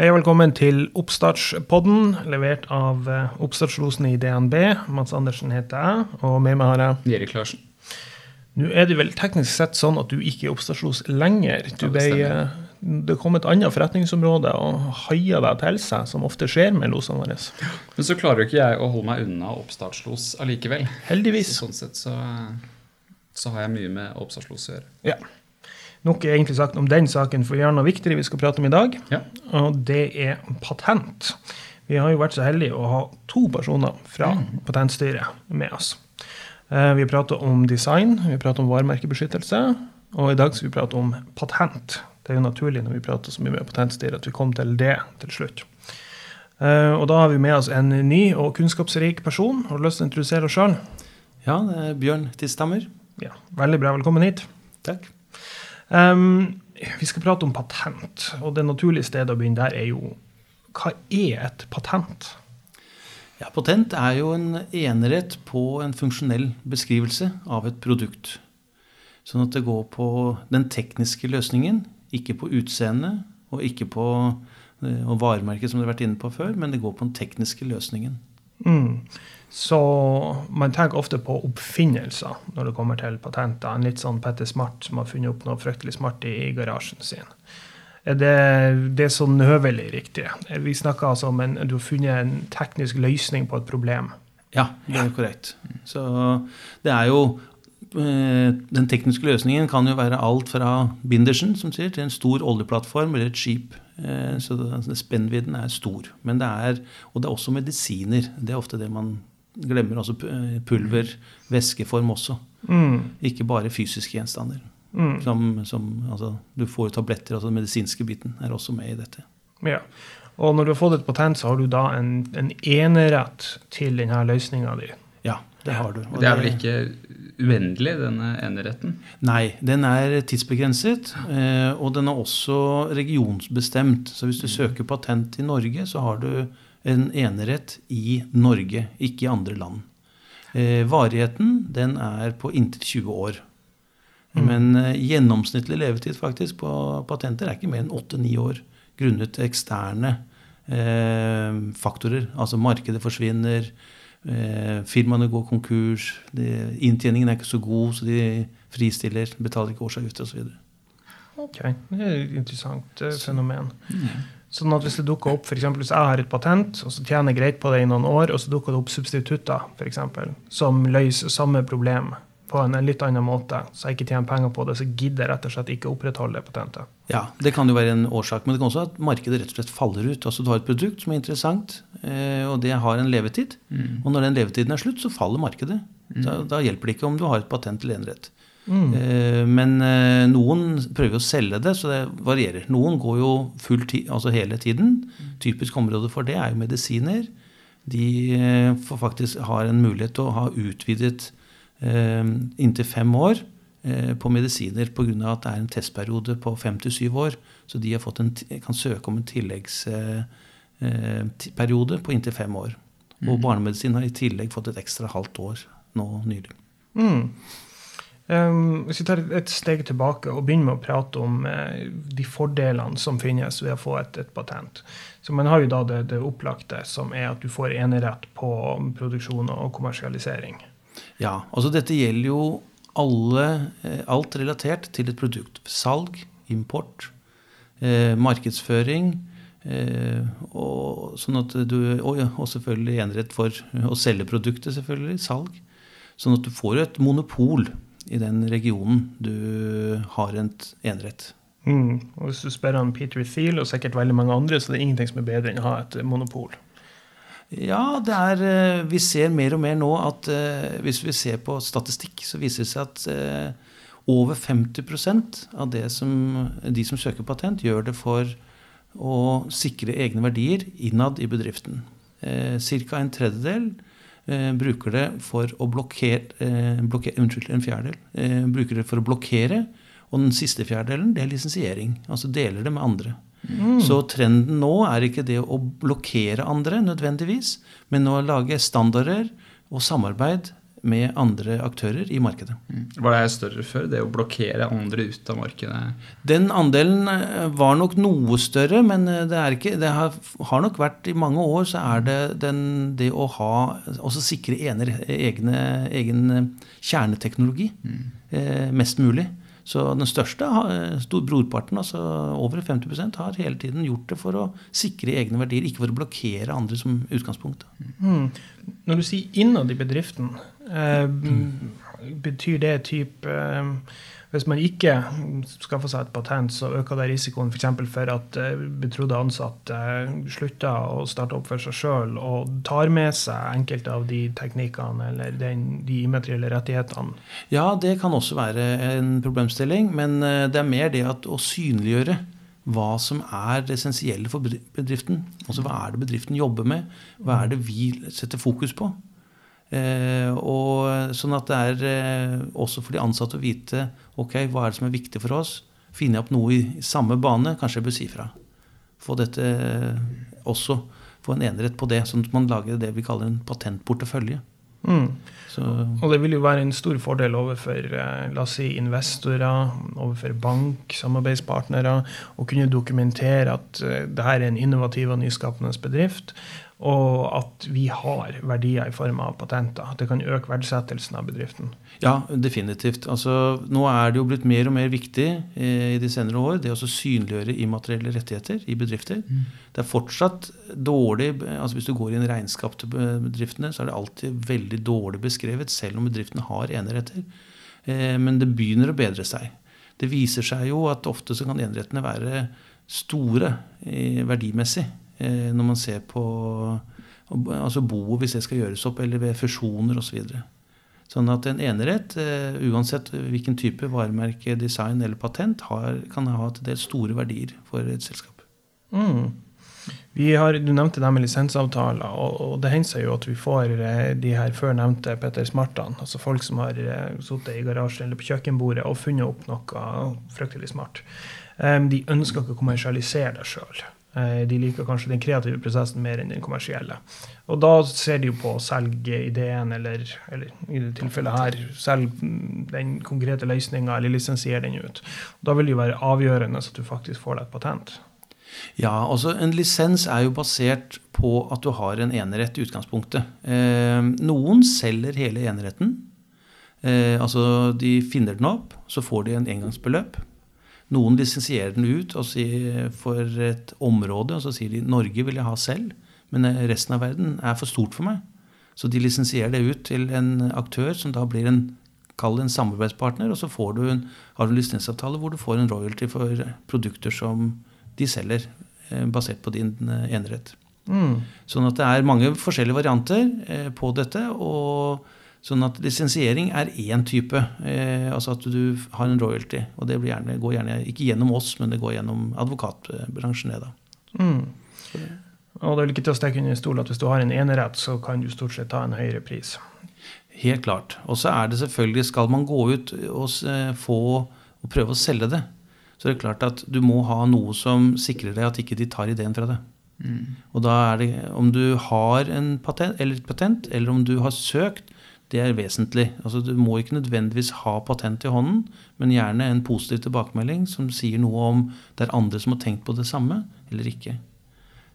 Hei og velkommen til Oppstartspodden, levert av oppstartslosene oppstartslosen i DNB. Mats Andersen heter jeg, og med meg har jeg Erik Larsen. Nå er det vel teknisk sett sånn at du ikke er oppstartslos lenger. Du ble, eh, det kom et annet forretningsområde og haia deg til seg, som ofte skjer med losene våre. Men så klarer jo ikke jeg å holde meg unna oppstartslos allikevel. Heldigvis. Så sånn sett så, så har jeg mye med oppstartslos å gjøre. Ja. Nok er egentlig sagt om den saken, for vi har noe viktigere vi skal prate om i dag. Ja. Og det er patent. Vi har jo vært så heldige å ha to personer fra Patentstyret med oss. Eh, Vi prater om design, vi prater om varemerkebeskyttelse, og i dag skal vi prate om patent. Det er jo naturlig når vi prater så mye med Patentstyret at vi kom til det til slutt. Eh, Og da har vi med oss en ny og kunnskapsrik person. Har du lyst til å introdusere oss sjøl? Ja, det er Bjørn Tistammer. Ja, veldig bra. Velkommen hit. Takk. Um, vi skal prate om patent, og det naturlige stedet å begynne der er jo hva er et patent? Ja, Patent er jo en enerett på en funksjonell beskrivelse av et produkt. Sånn at det går på den tekniske løsningen, ikke på utseendet og ikke på eh, og varemerket som du har vært inne på før, men det går på den tekniske løsningen. Mm. Så man tenker ofte på oppfinnelser når det kommer til patenter. En litt sånn Petter Smart som har funnet opp noe fryktelig smart i, garasjen sin. Det, det er så nøvelig riktig? Vi snakker altså om en, du har funnet en teknisk løsning på et problem. Ja, det er korrekt. Så det er jo eh, Den tekniske løsningen kan jo være alt fra bindersen, som sier, til en stor oljeplattform eller et skip. Eh, Så spennvidden er stor. Men det er, og det er også medisiner. Det er ofte det man glemmer. Altså pulver, væskeform også. Mm. Ikke bare fysiske gjenstander. Mm. Som, som, altså, du får jo tabletter, altså den medisinske biten er også med i dette. Ja. Og når du har fått et patent, så har du da en, en enerett til denne løsninga di. Ja, det har du. Og Det er vel ikke uendelig, denne eneretten? Nei, den er tidsbegrenset, eh, og den er også regionsbestemt. Så hvis du søker patent i Norge, så har du en enerett i Norge, ikke i andre land. Eh, Varigheten den er på inntil 20 år. Men eh, gjennomsnittlig levetid faktisk på patenter er ikke mer enn 8-9 år grunnet eksterne eh, faktorer. Altså markedet forsvinner, eh, firmaene går konkurs, de, inntjeningen er ikke så god, så de fristiller, betaler ikke årsavgifter osv. Ok, Det er et interessant eh, fenomen. Sånn at Hvis det dukker opp, for eksempel, hvis jeg har et patent og så tjener jeg greit på det i noen år, og så dukker det opp substitutter for eksempel, som løser samme problem på en litt annen måte, så jeg ikke tjener penger på det, så gidder jeg rett og slett ikke opprettholde det patentet. Ja, det kan jo være en årsak, men det kan også være at markedet rett og slett faller ut. Altså Du har et produkt som er interessant, eh, og det har en levetid. Mm. Og når den levetiden er slutt, så faller markedet. Da, da hjelper det ikke om du har et patent eller enerett. Mm. Eh, Men eh, noen prøver å selge det, så det varierer. Noen går jo full ti, altså hele tiden. Typisk område for det er jo medisiner. De eh, faktisk har en mulighet til å ha utvidet inntil fem år på medisiner pga. at det er en testperiode på fem til syv år. Så de har fått en, kan søke om en tilleggsperiode på inntil fem år. Og barnemedisin har i tillegg fått et ekstra halvt år nå nylig. Mm. Um, hvis vi tar et steg tilbake og begynner med å prate om eh, de fordelene som finnes ved å få et, et patent. Så Man har jo da det, det opplagte, som er at du får enerett på produksjon og kommersialisering. Ja, altså dette gjelder jo alle, eh, alt relatert til et produkt. Salg, import, eh, markedsføring. Eh, og, sånn du, og, og selvfølgelig enerett for å selge produktet, selvfølgelig. Salg. Sånn at du får et monopol i den regionen du har en enerett. Mm. Og Hvis du spør han Peter Thiel og sikkert veldig mange andre, så det er ingenting som er bedre enn å ha et monopol. Ja, det er, eh, vi ser mer og mer nå at eh, hvis vi ser på statistikk, så viser det seg at eh, over 50% av det som, de som søker patent, gjør det for å sikre egne verdier innad i bedriften. Eh, Ca. en tredjedel eh, bruker det for å blokkere, eh, blokke- Unnskyld, en fjerdedel eh, bruker det for å blokkere. Og den siste fjerdedelen det er lisensiering. Altså deler det med andre. Så trenden nå er ikke det å blokkere andre nødvendigvis, men å lage standarder og samarbeid med andre aktører i markedet. Mm. Var det større før, det å blokkere andre ut av markedet? Den andelen eh, var nok noe større, men eh, det, ikke, det har, har, nok vært i mange år så er det den, det å ha også sikre ener, egne, egen kjerneteknologi mm. eh, mest mulig. Så den største, brorparten, altså over 50% har hele tiden gjort det for å sikre egne verdier, ikke for å blokkere andre som utgangspunkt. Mm. Når du sier innad i bedriften, betyr det type eh, hvis man ikke skaffer seg et patent, så øker det risikoen f.eks. For, for at eh, betrodde ansatte eh, slutter å starte opp for seg sjøl og tar med seg enkelte av de teknikkene eller de immaterielle rettighetene. Ja, det kan også være en problemstilling, men eh, det er mer det at å synliggjøre hva som er det essensielle for bedriften. Altså hva er det bedriften jobber med? Hva er det vi setter fokus på? Eh, og sånn at det er eh, også for de ansatte å vite ok, hva er det som er viktig for oss. Finner jeg opp noe i, samme bane, kanskje jeg bør si fra. Få dette eh, også, få en enerett på det, sånn at man lager det vi kaller en patentportefølje. Mm. Og det vil jo være en stor fordel overfor eh, la oss si, investorer, overfor bank, samarbeidspartnere, å kunne dokumentere at uh, det her er en innovativ og nyskapende bedrift og at vi har verdier i form av patenter. At det kan øke verdsettelsen av bedriften. Ja, definitivt. Altså, nå er det jo blitt mer og mer viktig eh, i de senere år det å synliggjøre immaterielle rettigheter i bedrifter. Mm. Det er fortsatt dårlig altså Hvis du går i en regnskap til bedriftene, så er det alltid veldig dårlig beskrevet, selv om bedriftene har eneretter. Eh, men det begynner å bedre seg. Det viser seg jo at ofte så kan enerettene være store eh, verdimessig. Eh, når man ser på altså boet, hvis det skal gjøres opp, eller ved fusjoner osv. Så sånn at en enerett, uansett hvilken type varemerke, design eller patent, har, kan ha til dels store verdier for et selskap. Mm. Har, du nevnte det med lisensavtaler, og, og det hender seg jo at vi får eh, de her før nevnte Petter Smartene. Altså folk som har sittet i garasjen eller på kjøkkenbordet og funnet opp noe fryktelig smart. De ønsker ikke å kommersialisere det sjøl. Eh, de liker kanskje den kreative prosessen mer enn den kommersielle. Og da ser de jo på å selge ideen, eller, eller i det tilfellet her selge den konkrete løsninga, eller lisensiere den ut. Da vil det jo være avgjørende at du faktisk får deg et patent. Ja, altså En lisens er jo basert på at du har en enerett i utgangspunktet. Eh, noen selger hele eneretten. Eh, altså De finner den opp, så får de en engangsbeløp. Noen lisensierer den ut for et område, og så sier de Norge vil jeg ha selv, men eh, resten av verden er for stort for meg. Så de lisensierer det ut til en aktør som da blir en, en samarbeidspartner, og så du en, har du en lisensavtale hvor du får en royalty for produkter som de selger, eh, basert på din eh, enerett. Mm. Sånn at det er mange forskjellige varianter på dette. og Sånn at lisensiering er én type. Eh, altså at du har en royalty. Og det gjerne, går gjerne ikke gjennom oss, men det går gjennom advokatbransjen. Det, mm. Og det er vel ikke til å stikke under stol at hvis du har en enerett, så kan du stort sett ta en høyere pris. Helt klart. Og så er det selvfølgelig, skal man gå ut og få og prøve å selge det, så er det klart at du må ha noe som sikrer deg at ikke de tar ideen fra deg. Mm. Og da er det om du har en patent, eller et patent, eller om du har søkt, det er vesentlig. Altså, du må ikke nødvendigvis ha patent i hånden, men gjerne en positiv tilbakemelding som sier noe om det er andre som har tenkt på det samme, eller ikke.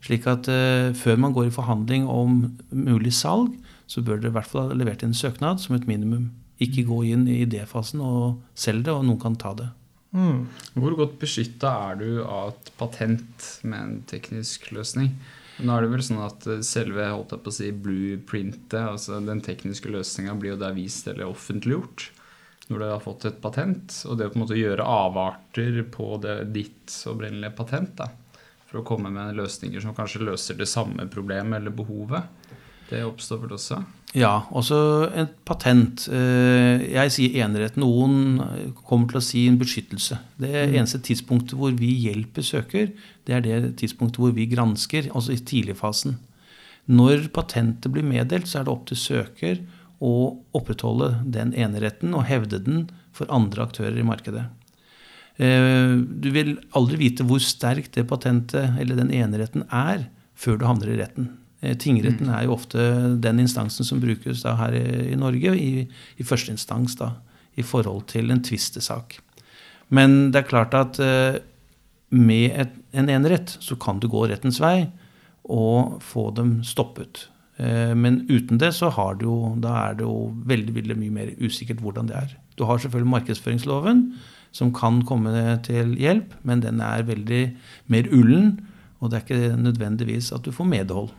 Slik at uh, før man går i forhandling om mulig salg, så bør dere i hvert fall ha levert en søknad som et minimum. Ikke gå inn i idéfasen og selge det, og noen kan ta det. Mm. Hvor godt beskytta er du av et patent med en teknisk løsning? Nå er det vel sånn at eh, selve holdt jeg på å si, blueprintet, altså den tekniske løsninga, blir jo der vist eller offentliggjort når du har fått et patent. Og det å på en måte gjøre avarter på det, ditt opprinnelige patent da, for å komme med løsninger som kanskje løser det samme problemet eller behovet, det oppstår vel også? Ja, også et patent. Eh, jeg sier enerett. Noen kommer til å si en beskyttelse. Det mm. eneste tidspunktet hvor vi hjelper søker, det er det tidspunktet hvor vi gransker, altså i tidligfasen. Når patentet blir meddelt, så er det opp til søker å opprettholde den eneretten og hevde den for andre aktører i markedet. Eh, du vil aldri vite hvor sterkt det patentet eller den eneretten er før du havner i retten. Eh, tingretten er jo ofte den instansen som brukes her i, i Norge i, i første instans da, i forhold til en tvistesak. Men det er klart at eh, med et, en enerett så kan du gå rettens vei og få dem stoppet. Eh, men uten det så har du da er det jo veldig, veldig mye mer usikkert hvordan det er. Du har selvfølgelig markedsføringsloven, som kan komme til hjelp, men den er veldig mer ullen. Og det er ikke nødvendigvis at du får medhold.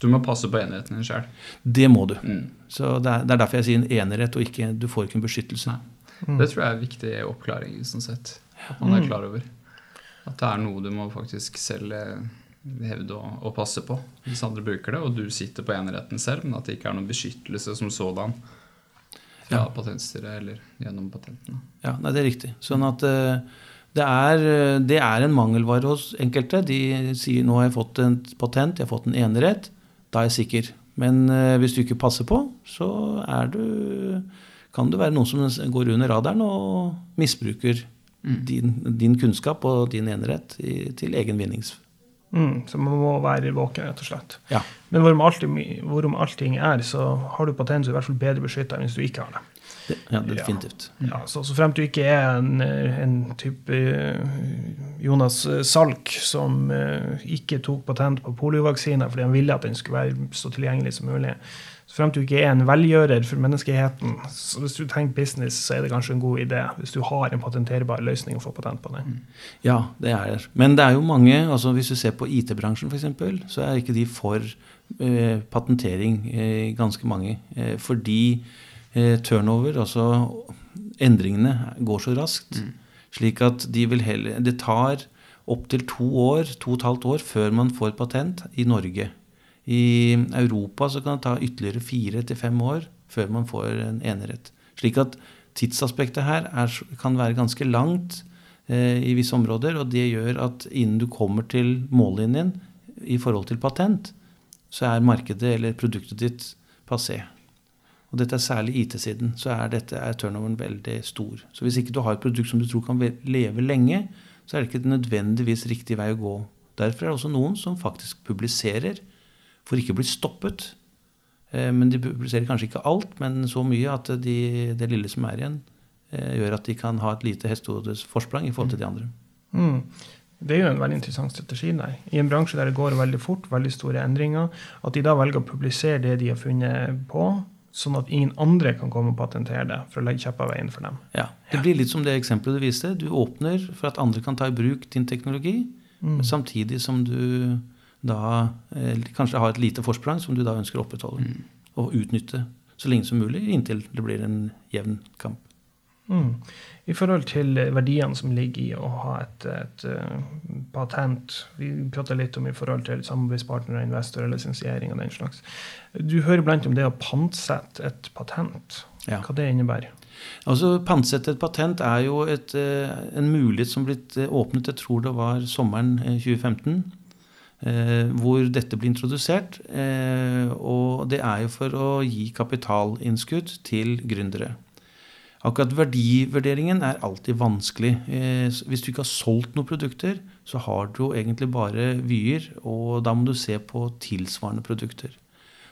Du må passe på eneretten din sjøl. Det må du. Mm. Så det er, det er derfor jeg sier en enerett, og ikke, du får ikke en beskyttelse. Det tror jeg er viktig oppklaring. sånn sett. At man er klar over. At det er noe du må faktisk selv eh, hevde å, å passe på hvis andre bruker det, og du sitter på eneretten selv, men at det ikke er noen beskyttelse som sådan fra Ja. Patentstyret eller gjennom patentene. Ja, nei, det er riktig. Sånn at uh, det er, eh, det er en mangelvare hos enkelte. De sier nå har jeg fått en patent, jeg har fått en enerett. Da er jeg sikker. Men eh, hvis du ikke passer på, så er du, kan det være noen som går under radaren og misbruker din, din kunnskap og din enerett i, til egen vinnings... Mm, så man må være våken, rett og slett. Ja. Men hvorom, allting, hvorom allting er, så har du patent, så er du i hvert fall bedre beskytta enn hvis du ikke har det. Ja, definitivt. Ja, så, så fremt du ikke er en, en type eh, Jonas Salk som eh, ikke tok patent på poliovaksiner fordi han ville at den skulle være så tilgjengelig som mulig. Så fremt du ikke er en velgjører for menneskeheten, så hvis du tenker business, så er det kanskje en god idé hvis du har en patenterbar løsning å få patent på den. Ja, det er det. Men det er jo mange altså Hvis du ser på IT-bransjen f.eks., så er ikke de for eh, patentering, eh, ganske mange. Eh, fordi turnover, altså endringene, går så raskt. Slik at de vil heller Det tar opptil to år, to og et halvt år, før man får patent i Norge. I Europa så kan det ta ytterligere fire til fem år før man får en enerett. Slik at tidsaspektet her er, kan være ganske langt eh, i visse områder, og det gjør at innen du kommer til mållinjen i forhold til patent, så er markedet eller produktet ditt passé. Og dette er særlig IT-siden, så er, dette, er turnoveren veldig stor. Så hvis ikke du har et produkt som du tror kan leve lenge, så er det ikke nødvendigvis riktig vei å gå. Derfor er det også noen som faktisk publiserer for ikke å bli stoppet. Eh, Men de publiserer kanskje ikke alt, men så mye at de, det lille som er igjen, eh, gjør at de kan ha et lite hestehodes forsprang i forhold til de andre. Mm. Det er jo en veldig interessant strategi der. I en bransje der det går veldig fort, veldig store endringer, at de da velger å publisere det de har funnet på, sånn at ingen andre kan komme og patentere det for å legge kjepper i veien for dem. Ja, Det blir litt som det eksempelet du viste. Du åpner for at andre kan ta i bruk din teknologi, Mm. samtidig som du da eh, kanskje har et lite forsprang som du da ønsker å opprettholde. Og utnytte så lenge som mulig, inntil det blir en jevn kamp. Mm. I forhold til verdiene som ligger i å ha et, et et patent Vi prata litt om i forhold til samarbeidspartnere, investorer, lisensiering og den slags. Du hører blant om det å pantsette et patent. Ja. Hva det innebærer. Altså, Pantsette et patent er jo et, eh, en mulighet som blitt eh, åpnet, jeg tror det var sommeren eh, 2015, eh, hvor dette blir introdusert. Eh, og det er jo for å gi kapitalinnskudd til gründere. Akkurat verdivurderingen er alltid vanskelig. Eh, Hvis du ikke har solgt noen produkter, så har du jo egentlig bare vyer, og da må du se på tilsvarende produkter.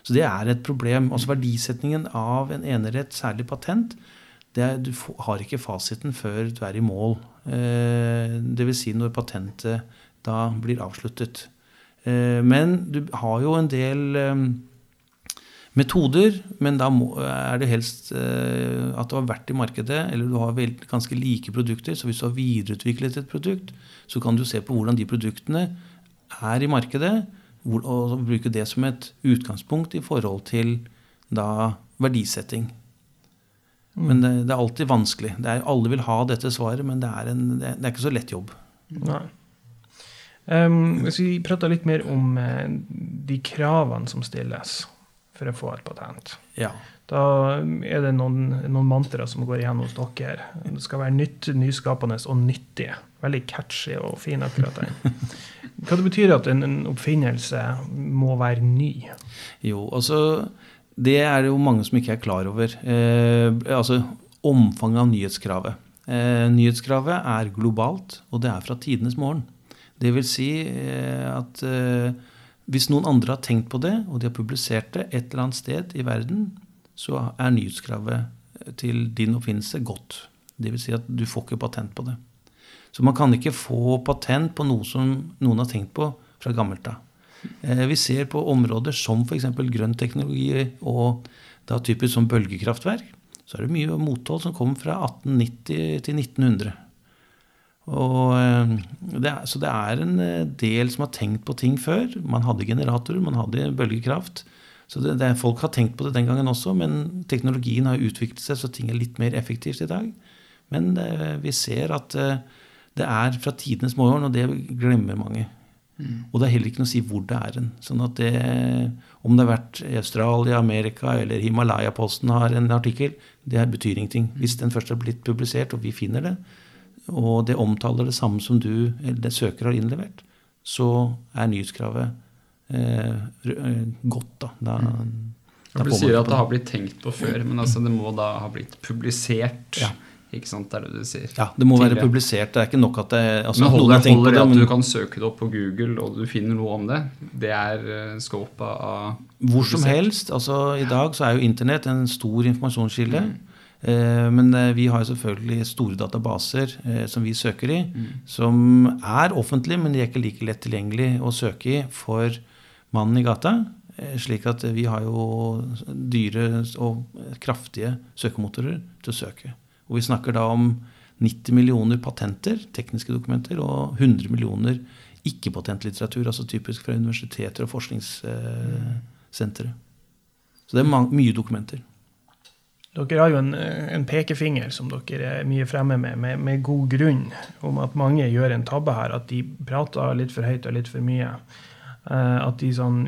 Så det er et problem. Altså Verdisetningen av en enerett, særlig patent, det er, du har ikke fasiten før du er i mål. Eh, Dvs. Si når patentet da blir avsluttet. Eh, Men du har jo en del eh, metoder, men da er det helst at du har vært i markedet, eller du har ganske like produkter. Så hvis du har videreutviklet et produkt, så kan du se på hvordan de produktene er i markedet, og bruke det som et utgangspunkt i forhold til da verdisetting. Men det, det er alltid vanskelig. Det er, alle vil ha dette svaret, men det er, en, det er ikke så lett jobb. Nei. Um, hvis vi prater litt mer om eh, de kravene som stilles for å få et patent. Ja. Da er det noen, noen mantraer som går igjen hos dere. Det skal være nytt, nyskapende og nyttig. Veldig catchy og fin, akkurat den. Hva det betyr at en, en oppfinnelse må være ny? Jo, altså Det er det jo mange som ikke er klar over. Eh, altså omfanget av nyhetskravet. Eh, nyhetskravet er globalt, og det er fra tidenes morgen. Det vil si eh, at eh, Hvis noen andre har tenkt på det, og de har publisert det et eller annet sted i verden, så er nyhetskravet til din oppfinnelse godt. Dvs. Si at du får ikke patent på det. Så man kan ikke få patent på noe som noen har tenkt på fra gammelt av. Eh, vi ser på områder som f.eks. grønn teknologi og da typisk som bølgekraftverk. Så er det mye mothold som kommer fra 1890 til 1900. Og eh, det er, så det er en eh, del som har tenkt på ting før. Man hadde generatorer, man hadde bølgekraft. Så det, det, folk har tenkt på det den gangen også, men teknologien har utviklet seg så ting er litt mer effektivt i dag. Men eh, vi ser at det er fra tidenes morgen, og det glemmer mange. Mm. Og det er heller ikke noe å si hvor det er en. Sånn at det, om det har vært i Australia, Amerika eller Himalaya-posten har en artikkel, det betyr ingenting. Hvis den først har blitt publisert, og vi finner det, og det omtaler det samme som du eller det søker har innlevert, så er nyhetskravet eh, eh godt. Da. da, mm. da du sier at det har blitt tenkt på før, men altså det må da ha blitt publisert. Ja. Ikke sant, det er det du sier. Ja, det må være publisert. Det er ikke nok at det altså, Men holder, det, holder det at du kan søke det opp på Google og du finner noe om det? Det er uh, scopet av Hvor som helst. altså I dag så er jo Internett en stor informasjonskilde. Mm. Eh, men eh, vi har selvfølgelig store databaser eh, som vi søker i, mm. som er offentlige, men de er ikke like lett tilgjengelig å søke i for mannen i gata. Slik at vi har jo dyre og kraftige søkemotorer til å søke. Og vi snakker da om 90 millioner patenter, tekniske dokumenter, og 100 millioner ikke-patentlitteratur, altså typisk fra universiteter og forskningssentre. Så det er mye dokumenter. Dere har jo en, en, pekefinger som dere er mye fremme med, med, med, god grunn, om at mange gjør en tabbe her. At de prater litt for høyt og litt for mye. Uh, at de sånn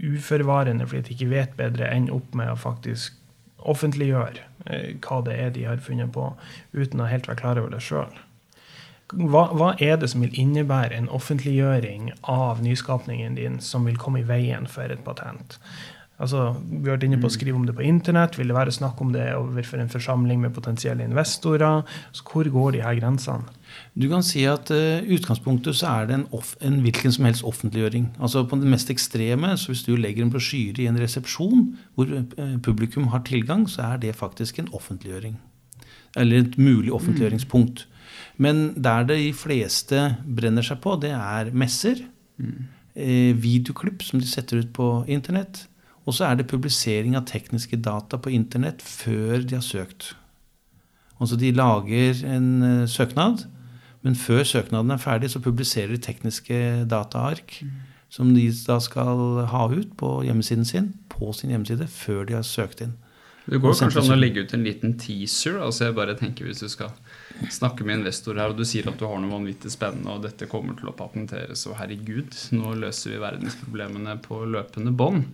uforvarende fordi de ikke vet bedre, ender opp med å faktisk offentliggjøre uh, hva det er de har funnet på, uten å helt være klar over det sjøl. Hva, hva, er det som vil innebære en offentliggjøring av nyskapningen din som vil komme i veien for et patent? Altså, vi har vært inne på å mm. skrive om det på internett. Vil det være snakk om det overfor en forsamling med potensielle investorer? Så hvor går de her grensene? Du kan si at uh, utgangspunktet så er det en, off, en, hvilken som helst offentliggjøring. Altså På det mest ekstreme, så hvis du legger en brosjyre i en resepsjon hvor uh, publikum har tilgang, så er det faktisk en offentliggjøring. Eller et mulig offentliggjøringspunkt. Men der det de fleste brenner seg på, det er messer. Mm. Eh, videoklipp som de setter ut på internett og så er det publisering av tekniske data på internett før de har søkt. Altså de lager en uh, søknad, men før søknaden er ferdig, så publiserer de tekniske dataark mm. som de da skal ha ut på hjemmesiden sin, på sin hjemmeside, før de har søkt inn. Det går kanskje an å legge ut en liten teaser. altså jeg bare tenker Hvis du skal snakke med investor her, og du sier at du har noe vanvittig spennende, og dette kommer til å patenteres, og herregud, nå løser vi verdensproblemene på løpende bånd.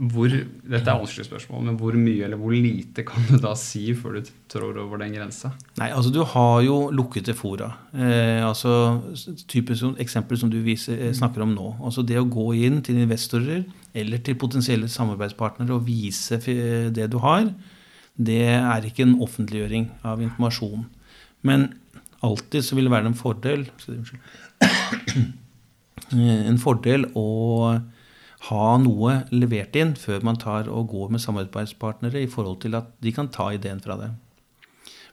Hvor, dette er vanskelig spørsmål, men hvor mye eller hvor lite kan du da si før du trår over den grensa? Nei, altså Du har jo lukkede fora. Eh, altså typisk Eksempel som du viser, eh, snakker om nå. Altså Det å gå inn til investorer eller til potensielle samarbeidspartnere og vise det du har, det er ikke en offentliggjøring av informasjon. Men alltid så vil det være en fordel En fordel å ha noe levert inn før man tar og går med samarbeidspartnere i forhold til at de kan ta ideen fra det.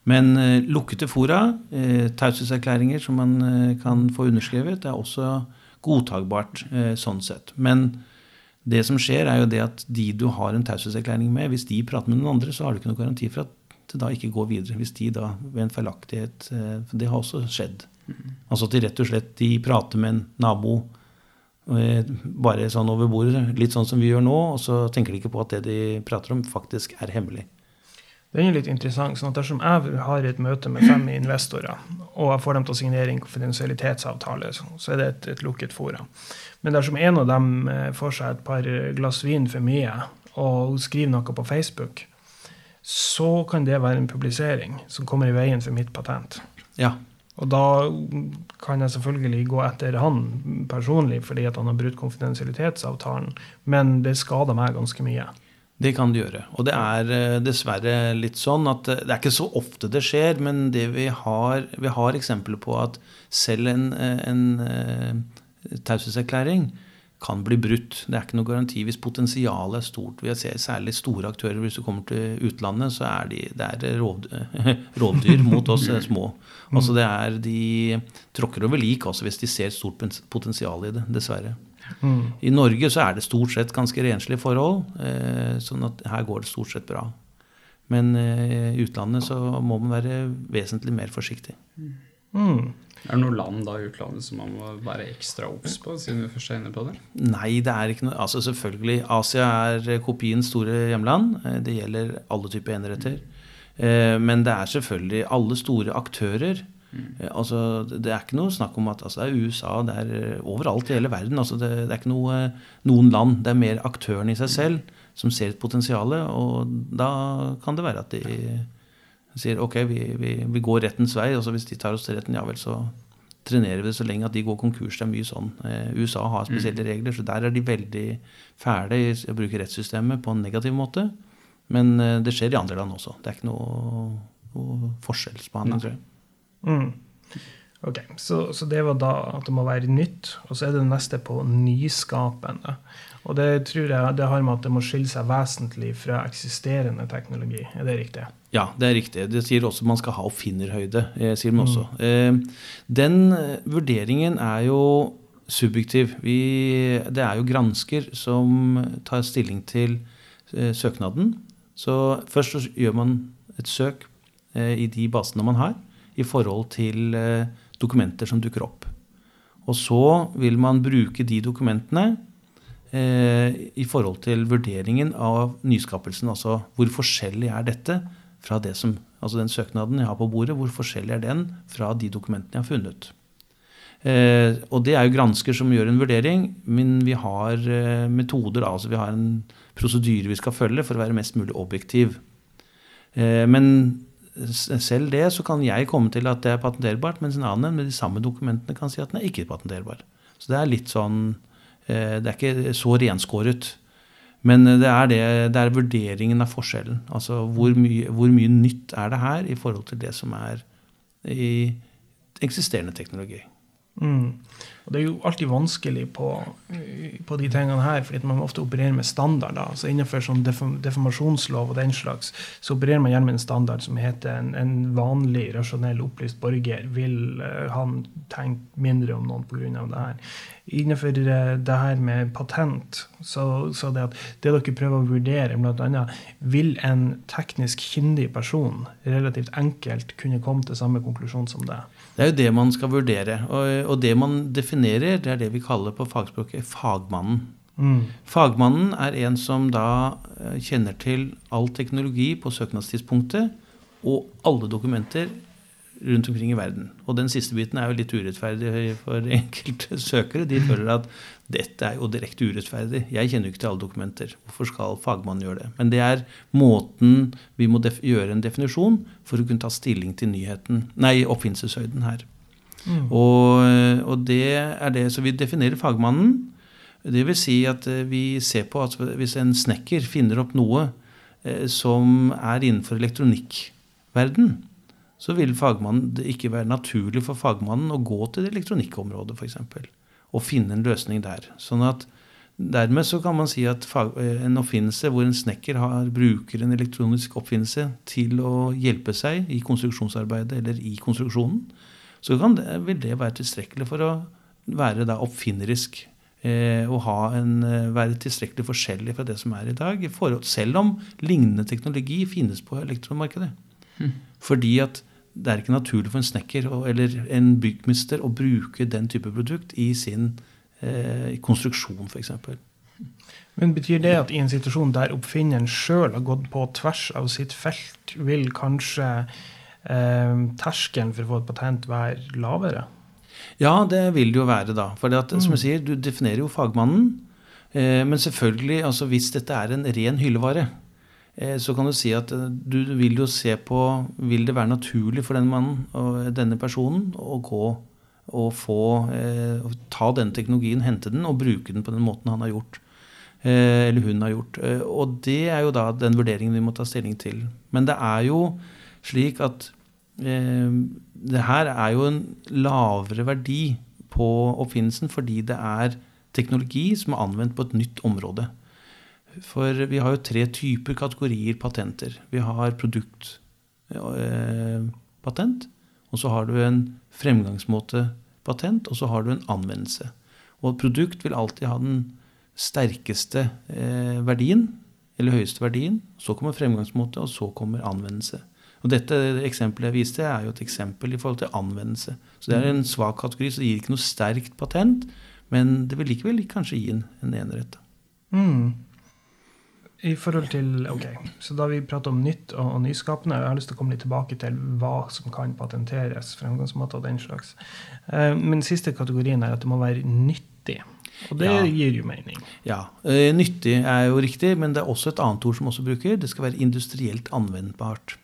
Men eh, lukkede fora, eh, taushetserklæringer som man eh, kan få underskrevet, er også godtagbart eh, sånn sett. Men det som skjer, er jo det at de du har en taushetserklæring med, hvis de prater med noen andre, så har du ikke noen garanti for at det da ikke går videre. Hvis de da ved en feilaktighet For det har også skjedd. Mm. Altså at de rett og slett de prater med en nabo bare sånn over bordet, litt sånn som vi gjør nå, og så tenker de ikke på at det de prater om, faktisk er hemmelig. Det er jo litt interessant. sånn at Dersom jeg har et møte med fem investorer, og jeg får dem til å signere en konfidensialitetsavtale, så er det et, et lukket forum. Men dersom en av dem eh, får seg et par glass vin for mye og skriver noe på Facebook, så kan det være en publisering som kommer i veien for mitt patent. Ja, og da kan jeg selvfølgelig gå etter han personlig fordi han har brutt konfidensialitetsavtalen, men det skader meg ganske mye. Det kan det gjøre. Og det er eh, dessverre litt sånn at eh, det er ikke så ofte det skjer, men det vi har, vi har eksempler på at selv en, eh, en, en taushetserklæring kan bli brutt. Det er ikke noe garanti hvis potensialet er stort. Vi ser særlig store aktører. Hvis du kommer til utlandet, så er de, det er rovdyr, rovdyr mot oss små. Altså det er, De tråkker over lik altså hvis de ser stort potensial i det, dessverre. Mm. I Norge så er det stort sett ganske renslige forhold, eh, sånn at her går det stort sett bra. Men eh, i utlandet så må man være vesentlig mer forsiktig. Mm. Er det noen land da i utlandet som man må være ekstra obs på, siden vi først er inne på det? Nei, det er ikke noe Altså selvfølgelig, Asia er kopiens store hjemland. Eh, det gjelder alle typer eneretter. Eh, men det er selvfølgelig alle store aktører. Mm. Altså, det er ikke noe snakk om at altså, det er USA, det er overalt i hele verden. Altså, det, det, er ikke noe, noen land. Det er mer aktøren i seg selv som ser et potensial. Og da kan det være at de sier ok, vi, vi, vi går rettens vei. og så Hvis de tar oss til retten, ja vel, så trenerer vi det så lenge at de går konkurs. Det er mye sånn. Eh, USA har spesielle mm. regler, så der er de veldig fæle i å bruke rettssystemet på en negativ måte. Men eh, det skjer i andre land også. Det er ikke noe, noe forskjellsbehandling, tror jeg. Mm. Ok, så, så, det var da at det må være nytt. Og så er det neste på nyskapende. Og det tror jeg det har med at det må skille seg vesentlig fra eksisterende teknologi. Er det riktig? Ja, det er riktig. Det sier også man skal ha oppfinnerhøyde. Eh, sier man også. Mm. Eh, den eh, vurderingen er jo subjektiv. Vi, det er jo gransker som tar stilling til søknaden. Så først så gjør man et søk i de basene man har, i forhold til dokumenter som dukker opp. Og så vil man bruke de dokumentene i forhold til vurderingen av nyskapelsen. Altså hvor forskjellig er dette fra det som, altså den søknaden jeg har på bordet, hvor forskjellig er den fra de dokumentene jeg har funnet. Eh, og det er jo gransker som gjør en vurdering, men vi har eh, metoder, altså vi har en prosedyre vi skal følge for å være mest mulig objektiv. Eh, men selv det så kan jeg komme til at det er patenterbart, mens en annen med de samme dokumentene kan si at den er ikke patenterbar. Så det er litt sånn Eh, det er ikke så renskåret. Men det er, det, det er vurderingen av forskjellen. Altså hvor mye, hvor mye, nytt er det her i forhold til det som er i eksisterende teknologi. Mm. Og Det er jo alltid vanskelig på, på de tingene her, fordi man ofte opererer med standarder. Altså Innenfor sånn deformasjonslov og den slags, så opererer man gjerne med en standard som heter en, en vanlig, rasjonell, opplyst borger. Vil uh, han tenke mindre om noen pga. det her? Innenfor uh, det her med patent, så, så det at det dere prøver å vurdere, bl.a. vil en teknisk kyndig person relativt enkelt kunne komme til samme konklusjon som det? Det er jo det man skal vurdere. Og, og det man definerer, det er det vi kaller på fagspråket fagmannen. Mm. Fagmannen er en som da eh, kjenner til all teknologi på søknadstidspunktet og alle dokumenter rundt omkring i verden. Og den siste biten er jo litt urettferdig for enkelte søkere. De føler at dette er jo direkte urettferdig. Jeg kjenner jo ikke til alle dokumenter. Hvorfor skal fagmannen gjøre det? Men det er måten vi må gjøre en definisjon for å kunne ta stilling til nyheten, nei, oppfinnelseshøyden her. Mm. Og, og, det er det. Så vi definerer fagmannen. Det vil si at eh, vi ser på at hvis en snekker finner opp noe eh, som er innenfor elektronikkverden, så vil det ikke være naturlig for fagmannen å gå til elektronikkområdet f.eks. og finne en løsning der. Sånn at Dermed så kan man si at eh, en oppfinnelse hvor en snekker har, bruker en elektronisk oppfinnelse til å hjelpe seg i konstruksjonsarbeidet eller i konstruksjonen, så det, vil det være tilstrekkelig for å være da oppfinnerisk. Eh, og en, eh, være tilstrekkelig forskjellig fra det som er i dag. Forhold, selv om lignende teknologi finnes på elektromarkedet. Mm. Fordi at det er ikke naturlig for en snekker eller en byggmester å bruke den type produkt i sin eh, konstruksjon, f.eks. Men Betyr det at i en situasjon der oppfinneren sjøl har gått på tvers av sitt felt, vil kanskje terskelen for å få et patent være lavere? Ja, det vil det jo være, da. For som jeg mm. sier, du definerer jo fagmannen. Eh, men selvfølgelig, altså hvis dette er en ren hyllevare, Eh, så kan du si at eh, du vil jo se på Vil det være naturlig for denne mannen og denne personen å gå og få eh, ta denne teknologien, hente den og bruke den på den måten han har gjort. Eller hun har gjort. Og det er jo da den vurderingen vi må ta stilling til. Men det er jo slik at det her er jo en lavere verdi på oppfinnelsen fordi det er teknologi som er anvendt på et nytt område. For vi har jo tre typer kategorier patenter. Vi har produktpatent, eh, og så har du en fremgangsmåtepatent, og så har du en anvendelse. Og et produkt vil alltid ha den sterkeste eh, verdien, eller høyeste verdien. Så kommer fremgangsmåte, og så kommer anvendelse. Og dette eksempelet jeg viste, er jo et eksempel i forhold til anvendelse. Så det er en svak kategori, så det gir ikke noe sterkt patent, men det vil likevel kanskje gi en, en enerett. Mm. I forhold til, ok, så Da vi prater om nytt og, og nyskapende, jeg har lyst til å komme litt tilbake til hva som kan patenteres. fremgangsmåter og den slags. Eh, men siste kategorien er at det må være nyttig. Og det Ja. gir jo mening. Ja, eh, Nyttig er jo riktig, men det er også et annet ord som også bruker. Det skal være industrielt anvendbart.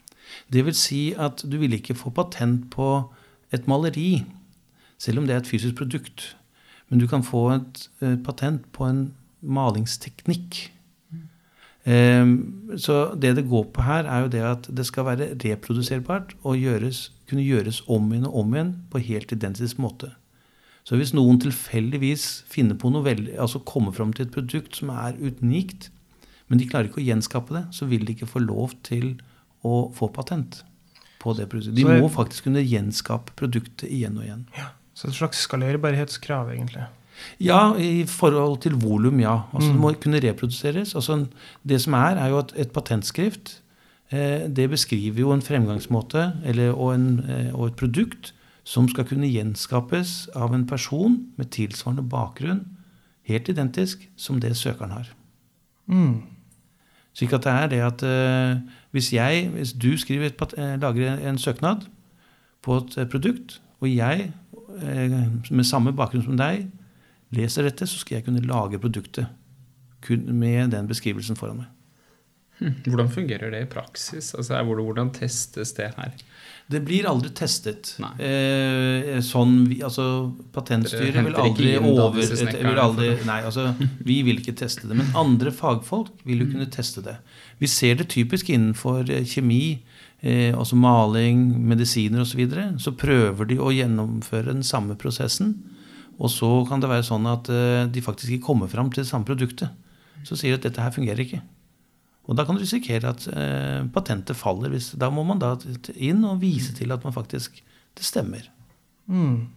Det vil si at du vil ikke få patent på et maleri, selv om det er et fysisk produkt. Men du kan få et eh, patent på en malingsteknikk. Eh, Så det det går på her, er jo det at det skal være reproduserbart og gjøres, kunne gjøres om igjen og om igjen på helt identisk måte. Så hvis noen tilfeldigvis finner på noe veldig, altså kommer fram til et produkt som er unikt, men de klarer ikke å gjenskape det, så vil de ikke få lov til å få patent på det produktet. De må faktisk kunne gjenskape produktet igjen og igjen. Ja, Så et slags skalerbarhetskrav, egentlig. Ja, i forhold til volum, ja. Altså Mm. Det må kunne reproduseres. Altså Det som er, er jo at et patentskrift eh, det beskriver jo en fremgangsmåte eller, og, en, eh, og et produkt som skal kunne gjenskapes av en person med tilsvarende bakgrunn, helt identisk som det søkeren har. Mm. Slik at det er det at eh, hvis jeg, hvis du skriver et, eh, lager en søknad på et eh, produkt, og jeg med samme bakgrunn som deg leser dette, så skal jeg kunne lage produktet med den beskrivelsen foran meg. Hvordan fungerer det i praksis? Altså, hvordan, hvordan testes det her? Det blir aldri testet. Eh, sånn, vi, altså, Patentstyret vil aldri over... Vil aldri, nei, altså, vi vil ikke teste det. Men andre fagfolk vil jo kunne teste det. Vi ser det typisk innenfor eh, kjemi, eh, altså maling, medisiner osv. Så, videre. så prøver de å gjennomføre den samme prosessen. Og så kan det være sånn at eh, de faktisk ikke kommer fram til det samme produktet. Så sier de at dette her fungerer ikke. Og da kan du risikere at eh, patentet faller. Hvis, da må man da inn og vise til at man faktisk det stemmer. Mm.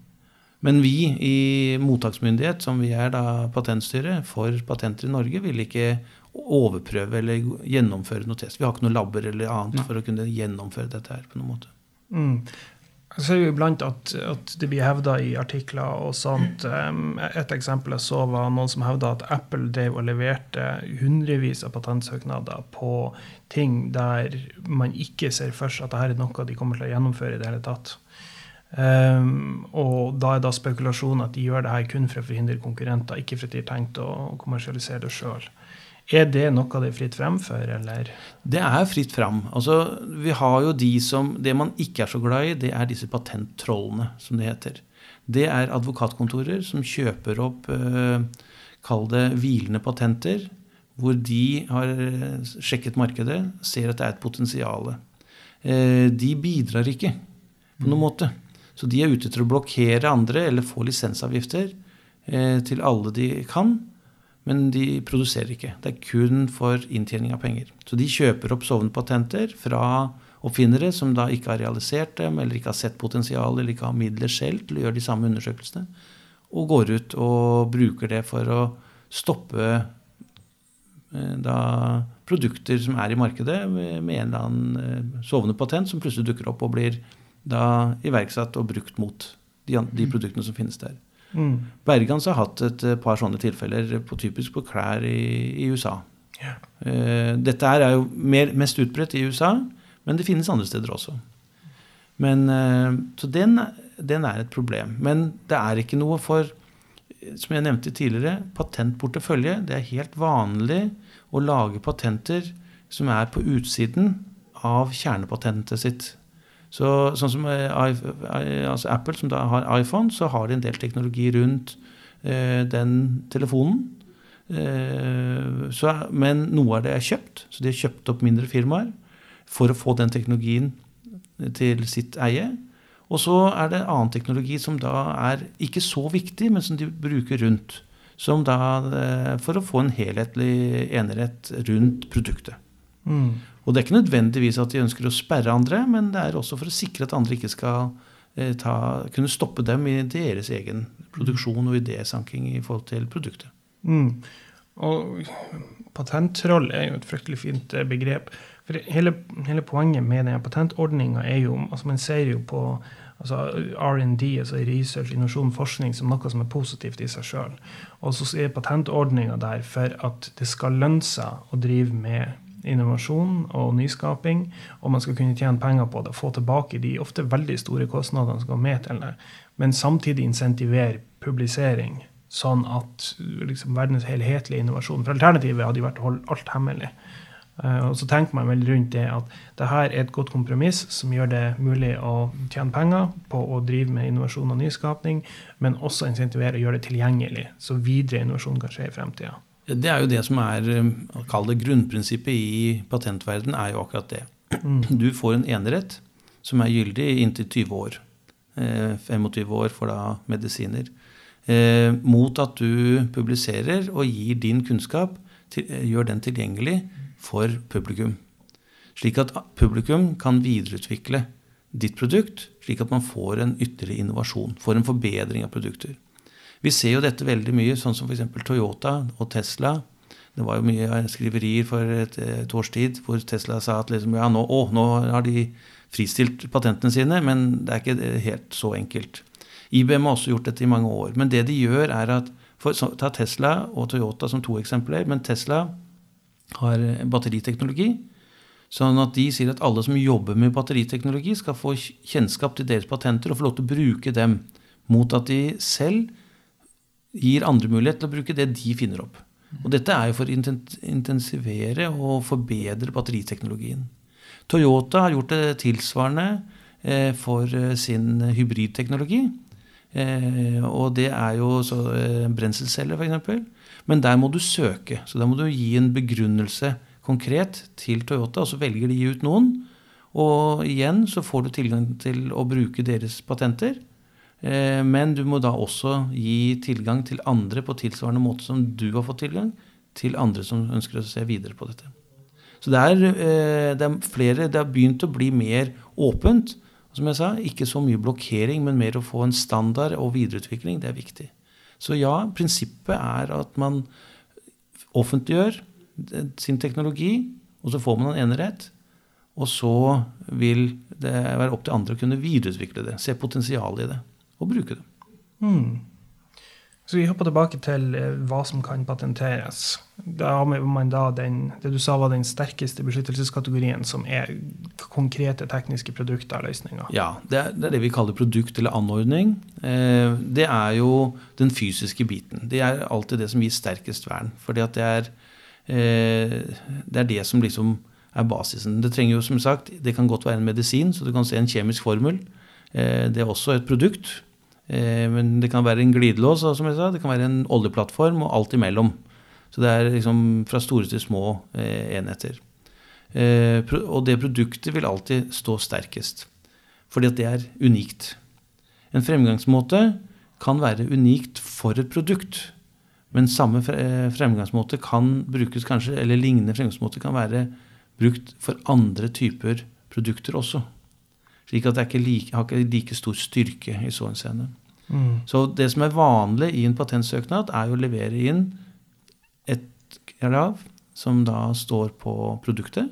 Men vi i mottaksmyndighet, som vi er da Patentstyret for patenter i Norge, vil ikke overprøve eller gjennomføre noe test. Vi har ikke noen labber eller annet Nei. for å kunne gjennomføre dette her på noen måte. Mm. Jeg ser jo iblant at, at det blir hevda i artikler og sånt. Et eksempel jeg så, var noen som hevda at Apple drev og leverte hundrevis av patentsøknader på ting der man ikke ser for seg at dette er noe de kommer til å gjennomføre i det hele tatt. Um, og da er da spekulasjonen at de gjør det her kun for å forhindre konkurrenter, ikke fordi de har tenkt å kommersialisere det sjøl. Er det noe det er fritt frem for, eller? Det er fritt fram. Altså, vi har jo de som Det man ikke er så glad i, det er disse patenttrollene, som det heter. Det er advokatkontorer som kjøper opp eh, Kall det hvilende patenter, hvor de har eh, sjekket markedet, ser at det er et potensial. Eh, de bidrar ikke på noen måte. Så de er ute til å blokkere andre eller få lisensavgifter eh, til alle de kan. Men de produserer ikke. Det er kun for inntjening av penger. Så de kjøper opp sovende patenter fra oppfinnere som da ikke har realisert dem, eller ikke har sett potensial, eller ikke har midler selv til å gjøre de samme undersøkelsene, og går ut og bruker det for å stoppe eh, da produkter som er i markedet med en eller annen eh, sovende patent som plutselig dukker opp og blir da iverksatt og brukt mot de, de produktene som finnes der. Mm. Bergans har hatt et eh, par sånne tilfeller, på, typisk på klær i, i USA. Eh, Dette er jo mer, mest utbredt i USA, men det finnes andre steder også. Men, eh, så den, den er et problem. Men det er ikke noe for, som jeg nevnte tidligere, patentportefølje. Det er helt vanlig å lage patenter som er på utsiden av kjernepatentet sitt. Så, sånn som eh, altså Apple, som da har iPhone, så har de en del teknologi rundt eh, den telefonen. Eh, så, men noe av det er kjøpt, så de har kjøpt opp mindre firmaer for å få den teknologien til sitt eie. Og så er det annen teknologi som da er ikke så viktig, men som de bruker rundt. som da, eh, for å få en helhetlig enerett rundt produktet. Mm. Og det er ikke nødvendigvis at de ønsker å sperre andre, men det er også for å sikre at andre ikke skal eh, ta, kunne stoppe dem i deres egen produksjon og idésanking i forhold til produktet. Mm. Og patentroll er jo et fryktelig fint eh, begrep. For hele, hele poenget med denne patentordninga er jo altså Man ser jo på altså R&D, altså research, innovasjon, forskning, som noe som er positivt i seg sjøl. Og så er patentordninga der for at det skal lønne seg å drive med innovasjon og nyskaping, og man skal kunne tjene penger på det, og få tilbake de ofte veldig store kostnadene som går med til det, men samtidig insentivere publisering, sånn at liksom, verdens helhetlige innovasjon For alternativet hadde jo vært å holde alt hemmelig. Uh, og så tenker man vel rundt det at det her er et godt kompromiss som gjør det mulig å tjene penger på å drive med innovasjon og nyskapning, men også insentivere å gjøre det tilgjengelig, så videre innovasjon kan skje i fremtida. Det er jo det som er kall det grunnprinsippet i patentverden er jo akkurat det. Mm. Du får en enerett som er gyldig inntil 20 år. Eh, 25 år for da medisiner. Eh, mot at du publiserer og gir din kunnskap, gjør den tilgjengelig for publikum. Slik at publikum kan videreutvikle ditt produkt, slik at man får en ytterligere innovasjon. Får en forbedring av produkter. Vi ser jo dette veldig mye, sånn som f.eks. Toyota og Tesla. Det var jo mye skriverier for et, et års tid hvor Tesla sa at liksom, ja, nå, å, nå har de fristilt patentene sine, men det er ikke helt så enkelt. IBM har også gjort dette i mange år. Men det de gjør, er at for, så, Ta Tesla og Toyota som to eksempler. Men Tesla har batteriteknologi. Sånn at de sier at alle som jobber med batteriteknologi, skal få kjennskap til deres patenter og få lov til å bruke dem, mot at de selv gir andre mulighet til å bruke det de finner opp. Og dette er jo for å intensivere og forbedre batteriteknologien. Toyota har gjort det tilsvarende for sin hybridteknologi. Og det er jo brenselceller, f.eks. Men der må du søke. Så der må du gi en begrunnelse konkret til Toyota, og så velger de ut noen. Og igjen så får du tilgang til å bruke deres patenter. Men du må da også gi tilgang til andre på tilsvarende måte som du har fått tilgang, til andre som ønsker å se videre på dette. Så det er, det er flere Det har begynt å bli mer åpent. Som jeg sa, ikke så mye blokkering, men mer å få en standard og videreutvikling. Det er viktig. Så ja, prinsippet er at man offentliggjør sin teknologi, og så får man en enerett. Og så vil det være opp til andre å kunne videreutvikle det, se potensial i det og bruke det. Mm. Så vi hopper tilbake til hva som kan patenteres. Da har man da den, det du sa var den sterkeste beskyttelseskategorien, som er konkrete tekniske produkter og løsninger. Ja, det er, det er, det vi kaller produkt eller anordning. Eh, det er jo den fysiske biten. Det er alltid det som gir sterkest vern. fordi at det er, eh, det er det som liksom er basisen. Det trenger jo som sagt, det kan godt være en medisin, så du kan se en kjemisk formel. Eh, det er også et produkt. Men det kan være en glidelås, som jeg sa, det kan være en oljeplattform og alt imellom. Så det er liksom fra store til små enheter. Og det produktet vil alltid stå sterkest. Fordi at det er unikt. En fremgangsmåte kan være unikt for et produkt. Men samme fremgangsmåte kan brukes kanskje, eller lignende fremgangsmåte kan være brukt for andre typer produkter også. Slik at det ikke like, har ikke like stor styrke i så henseende. Mm. Så det som er vanlig i en patentsøknad, er å levere inn et krav som da står på produktet.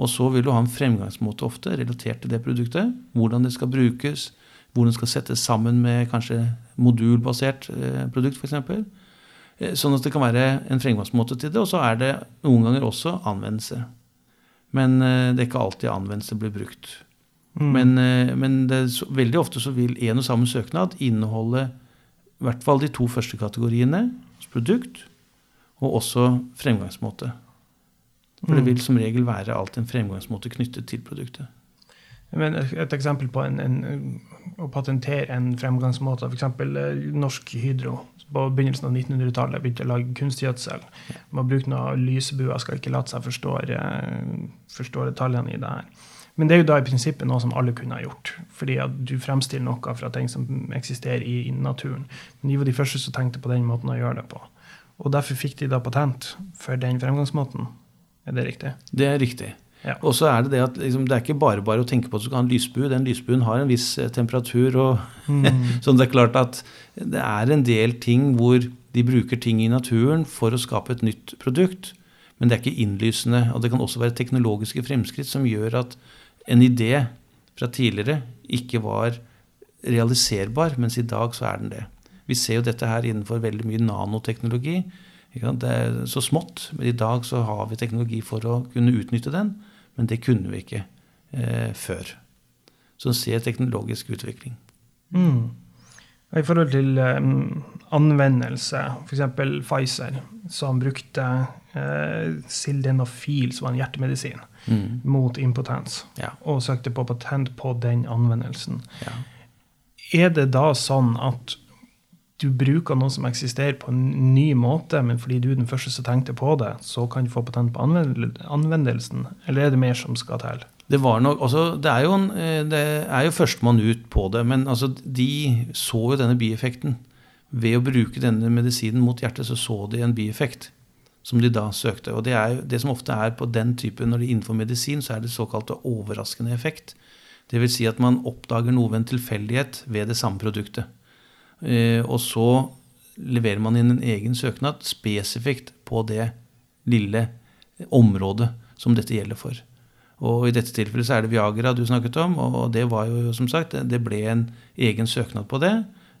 Og så vil du ha en fremgangsmåte ofte relatert til det produktet. Hvordan det skal brukes, hvordan det skal settes sammen med kanskje modulbasert produkt f.eks. Sånn at det kan være en fremgangsmåte til det. Og så er det noen ganger også anvendelse. Men det er ikke alltid anvendelse blir brukt. Mm. Men, men det, veldig ofte så vil en og samme søknad inneholde i hvert fall de to første kategoriene. Produkt og også fremgangsmåte. For det vil som regel være alltid en fremgangsmåte knyttet til produktet. Men et eksempel på en, en, å patentere en fremgangsmåte, f.eks. Norsk Hydro på begynnelsen av 1900-tallet begynte å lage kunstgjødsel. Man bruker noen lysebuer, skal ikke la seg forstå, forstå detaljene i det her. Men det er jo da i prinsippet noe som alle kunne ha gjort. Fordi at du fremstiller noe fra ting som eksisterer i, i naturen. Men de var de første som tenkte på den måten å gjøre det på. Og derfor fikk de da patent for den fremgangsmåten. Er det riktig? Det er riktig. Ja. Og så er det det at liksom, det er ikke bare bare å tenke på at du skal ha en lysbue. Den lysbuen har en viss eh, temperatur. og Så det er klart at det er en del ting hvor de bruker ting i naturen for å skape et nytt produkt. Men det er ikke innlysende. Og det kan også være teknologiske fremskritt som gjør at en idé fra tidligere ikke var realiserbar, mens i dag så er den det. Vi ser jo dette her innenfor veldig mye nanoteknologi. Det er så smått, men i dag så har vi teknologi for å kunne utnytte den. Men det kunne vi ikke eh, før. Så ser teknologisk utvikling. Mm. I forhold til um, anvendelse, f.eks. Pfizer, som brukte uh, sildenafil, som var en hjertemedisin, Mm. mot impotens, Ja. og søkte på patent på den anvendelsen. Ja. Er det da sånn at du bruker noe som eksisterer på en ny måte, men fordi du er den første som tenkte på det, så kan du få patent på anvendelsen? Eller er det mer som skal til? Det var nok, altså, det er jo, en, eh, det er jo førstemann ut på det, men altså, de så jo denne bieffekten. Ved å bruke denne medisinen mot hjertet, så så de en bieffekt som de da søkte. Og det, er det som ofte er på den type, når det er innenfor medisin, så er det såkalte overraskende effekt. Vil si at man oppdager noe ved en tilfeldighet ved det samme produktet. Eh, og så leverer man inn en egen søknad spesifikt på det lille området som dette gjelder for. Og i dette tilfellet så er det Viagra du snakket om, og det var jo som sagt, det ble en egen søknad på det.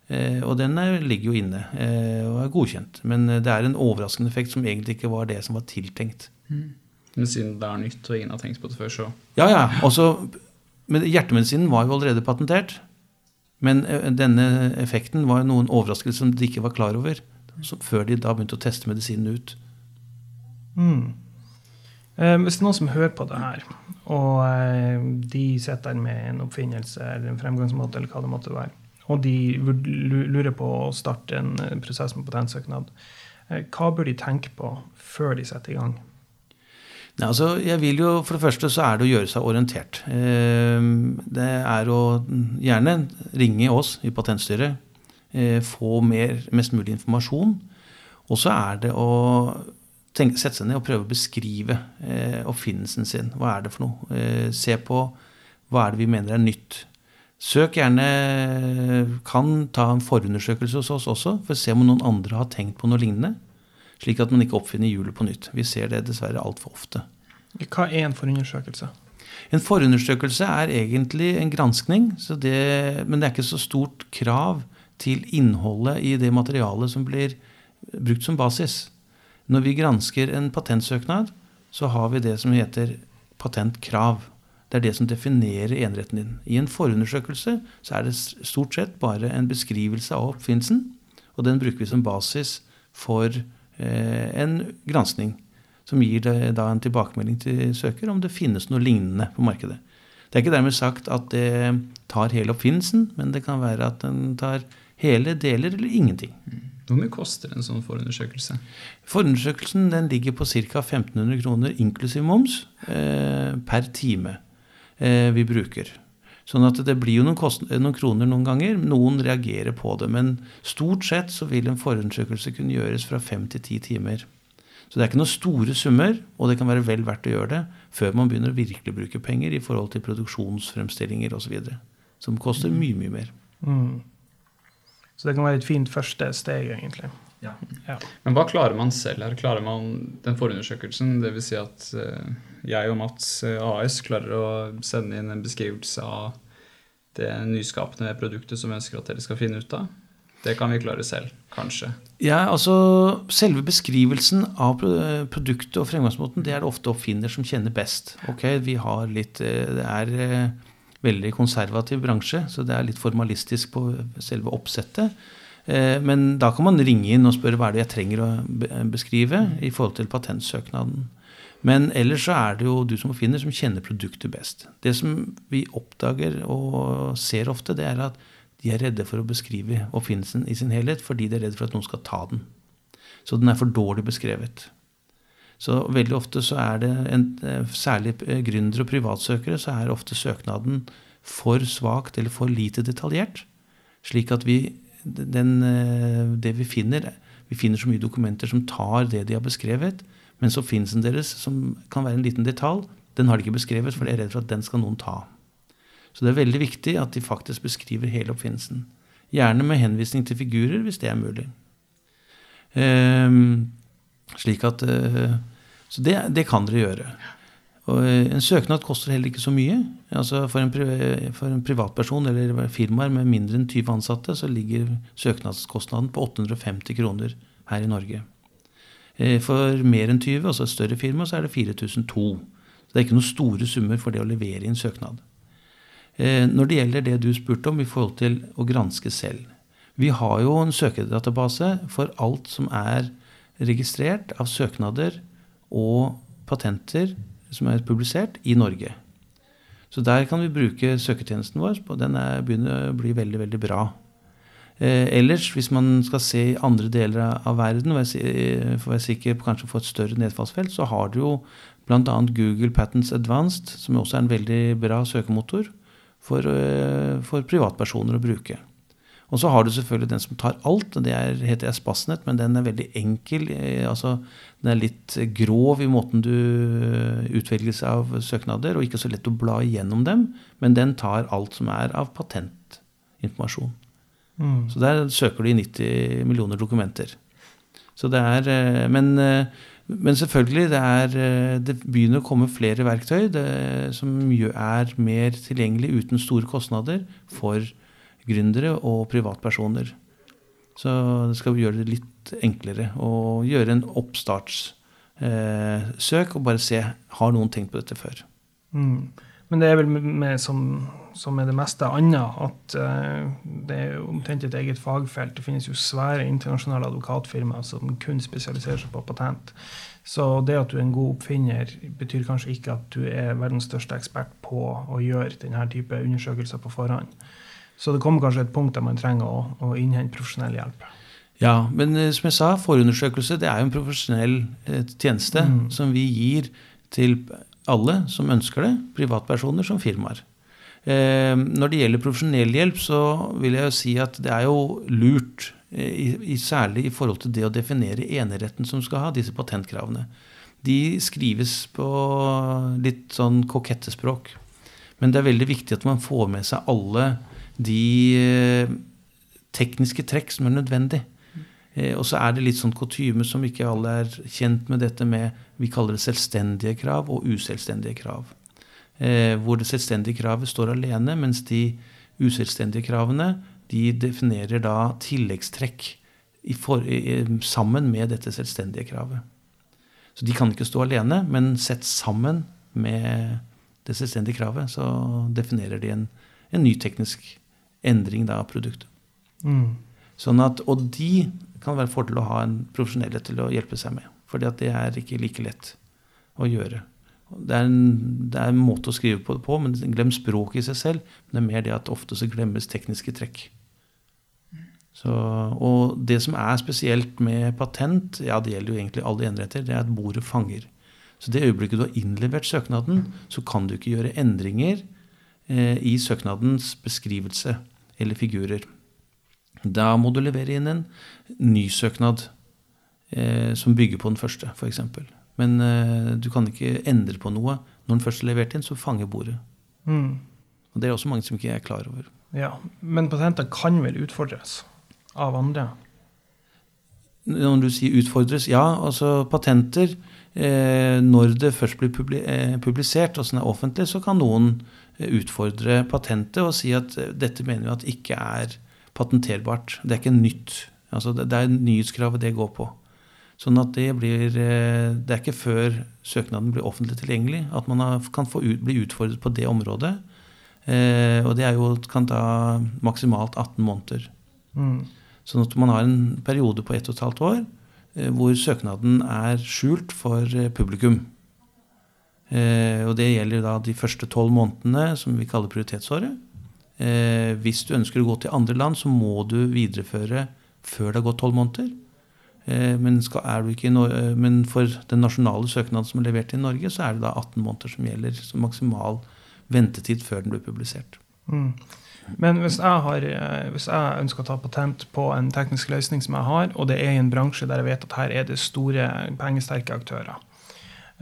Eh, Og den er, ligger jo inne eh, og er godkjent. Men eh, det er en overraskende effekt som egentlig ikke var det som var tiltenkt. Men siden det er nytt og ingen har tenkt på det før, så Ja, ja. Også, men hjertemedisinen var jo allerede patentert. Men denne effekten var jo noen overraskelser som de ikke var klar over. Så, før de da begynte å teste medisinen ut. Mm. Hvis det er noen som hører på det her, og de sitter der med en oppfinnelse eller en fremgangsmåte, eller hva det måtte være, og de lurer på å starte en eh, prosess med patentsøknad, eh, hva bør de tenke på før de setter i gang? Nei, altså, jeg vil jo, For det første så er det å gjøre seg orientert. Eh, Det er å gjerne ringe oss i Patentstyret, få mer, mest mulig informasjon. Og så er det å tenke, sette seg ned og prøve å beskrive oppfinnelsen sin. Hva er det for noe? Se på hva er det vi mener er nytt. Søk gjerne Kan ta en forundersøkelse hos oss også, for å se om noen andre har tenkt på noe lignende. Slik at man ikke oppfinner hjulet på nytt. Vi ser det dessverre altfor ofte. Hva er en forundersøkelse? En forundersøkelse er egentlig en granskning, så det, men det er ikke så stort krav til innholdet i det materialet som blir brukt som basis. Når vi gransker en patentsøknad, så har vi det som heter patentkrav. Det er det som definerer eneretten din. I en forundersøkelse så er det stort sett bare en beskrivelse av oppfinnelsen, og den bruker vi som basis for eh, en granskning som gir det da en tilbakemelding til søker om det finnes noe lignende på markedet. Det er ikke dermed sagt at det tar hele oppfinnelsen, men det kan være at den tar hele, deler eller ingenting. Hvor mye koster en sånn forundersøkelse? Forundersøkelsen den ligger på ca. 1500 kroner inklusiv moms eh, per time vi bruker. Sånn at det blir jo noen, kost noen kroner noen ganger. Noen reagerer på det. Men stort sett så vil en forundersøkelse kunne gjøres fra fem til ti timer. Så det er ikke noen store summer, og det kan være vel verdt å gjøre det før man begynner å virkelig bruke penger i forhold til produksjonsfremstillinger osv. Som koster mye, mye mer. Mm. Så det kan være et fint første steg, egentlig. Ja. Ja. Men hva klarer man selv her? Klarer man den forundersøkelsen? Dvs. Si at eh, jeg og Mats eh, AS klarer å sende inn en beskrivelse av det nyskapende produktet som vi ønsker at dere skal finne ut av? Det kan vi klare selv, kanskje. Ja, altså Selve beskrivelsen av pro- produktet og fremgangsmåten det er det ofte oppfinner som kjenner best. Ok, vi har litt, eh, Det er eh, veldig konservativ bransje, så det er litt formalistisk på selve oppsettet. Men da kan man ringe inn og spørre hva er det jeg trenger å beskrive i forhold til patentsøknaden. Men ellers så er det jo du som finner, som kjenner produktet best. Det som vi oppdager og ser ofte, det er at de er redde for å beskrive oppfinnelsen i sin helhet fordi de er redde for at noen skal ta den. Så den er for dårlig beskrevet. Så veldig ofte så er det, en, eh, særlig eh, gründere og privatsøkere, så er ofte søknaden for svakt eller for lite detaljert. Slik at vi, den, eh, det vi finner Vi finner så mye dokumenter som tar det de har beskrevet, men så oppfinnelsen deres, som kan være en liten detalj, den har de ikke beskrevet, for de er redd for at den skal noen ta. Så det er veldig viktig at de faktisk beskriver hele oppfinnelsen. Gjerne med henvisning til figurer, hvis det er mulig. Um, slik at uh, Så det, det, kan dere gjøre. Og uh, En søknad koster heller ikke så mye. Altså for, en, for en privatperson eller firmaer med mindre enn 20 ansatte, så ligger søknadskostnaden på 850 kroner her i Norge. Uh, for mer enn 20, altså et større firma, så er det 4002. Så det er ikke noen store summer for det å levere inn søknad. Når det gjelder det du spurte om i forhold til å granske selv, vi har jo en søkedatabase for alt som er registrert av søknader og patenter som er publisert i Norge. Så der kan vi bruke søketjenesten vår. Den er, begynner å bli veldig, veldig bra. Eh, ellers, hvis man skal se i andre deler av verden, for å være sikker på kanskje få et større nedfallsfelt, så har du jo bl.a. Google Patents Advanced, som også er en veldig bra søkemotor for, eh, for privatpersoner å bruke. Og så har du selvfølgelig den som tar alt. og Det er, heter Espasnet, men den er veldig enkel. Eh, altså, den er litt grov i måten du utvelger seg av søknader, og ikke så lett å bla igjennom dem. Men den tar alt som er av patentinformasjon. Mm. Så der søker i 90 millioner dokumenter. Så det er, eh, men, men selvfølgelig, det, er, det begynner å komme flere verktøy det, som er mer tilgjengelig uten store kostnader for gründere og privatpersoner. Så det skal gjøre det litt enklere å gjøre en oppstartssøk eh, og bare se har noen tenkt på dette før. Mm. Men det er vel med, som, som er det meste annet, at uh, det er omtrent et eget fagfelt. Det finnes jo svære internasjonale advokatfirmaer som kun spesialiserer seg på patent. Så det at du er en god oppfinner, betyr kanskje ikke at du er verdens største ekspert på å gjøre denne type undersøkelser på forhånd. Så det kommer kanskje et punkt der man trenger å, å innhente profesjonell hjelp. Ja, men eh, som jeg sa, forundersøkelse det er jo en profesjonell eh, tjeneste mm. som vi gir til alle som ønsker det, privatpersoner som firmaer. Eh, når det gjelder profesjonell hjelp, så vil jeg jo si at det er jo lurt, eh, særlig i forhold til det å definere eneretten som skal ha disse patentkravene. De skrives på litt sånn kokette språk. Men det er veldig viktig at man får med seg alle de eh, tekniske trekk som er nødvendig. Og så er det litt sånn kutyme som ikke alle er kjent med dette med Vi kaller det selvstendige krav og uselvstendige krav. Eh, hvor det selvstendige kravet står alene, mens de uselvstendige kravene de definerer da tilleggstrekk for, sammen med dette selvstendige kravet. Så de kan ikke stå alene, men sett sammen med det selvstendige kravet, så definerer de en, en ny teknisk endring da, av produktet. Mm. Sånn at, og de kan være fordel å ha en profesjonelle til å hjelpe seg med. For det er ikke like lett å gjøre. Det er, en, det er en måte å skrive på det på, men glem språket i seg selv. Men det er mer det at ofte så glemmes tekniske trekk. Så, og det som er spesielt med patent, ja det gjelder jo egentlig alle eneretter, det er at bordet fanger. Så det øyeblikket du har innlevert søknaden, så kan du ikke gjøre endringer eh, i søknadens beskrivelse eller figurer. Da må du levere inn en ny søknad eh, som bygger på den første, f.eks. Men uh, du kan ikke endre på noe. Når den først er levert inn, så fanger bordet. Mm. Og Det er også mange som ikke er klar over. Ja, Men patenter kan vel utfordres av andre? Når du sier utfordres Ja, altså patenter eh, Når det først blir eh, publisert, og sånn er offentlig, så kan noen utfordre patentet og si at eh, dette mener vi at ikke er patenterbart. Det er ikke nytt. Altså det er nyhetskravet det går på. Sånn at det blir eh, Det er ikke før søknaden blir offentlig tilgjengelig at man kan ut, bli utfordret på det området. Eh, og det jo, kan ta maksimalt 18 måneder. Mm. Sånn at man har en periode på 1 12 år eh, hvor søknaden er skjult for eh, publikum. Eh, og det gjelder da de første tolv månedene, som vi kaller prioritetsåret. Eh, hvis du ønsker å gå til andre land, så må du videreføre før det har gått tolv måneder. Eh, men, skal, i eh, men for den nasjonale søknaden som er levert i Norge, så er det da 18 måneder som gjelder som maksimal ventetid før den blir publisert. Mm. Men hvis jeg, har, eh, hvis jeg, ønsker å ta patent på en teknisk løsning som jeg har, og det er i en bransje der jeg vet at her er det store pengesterke aktører,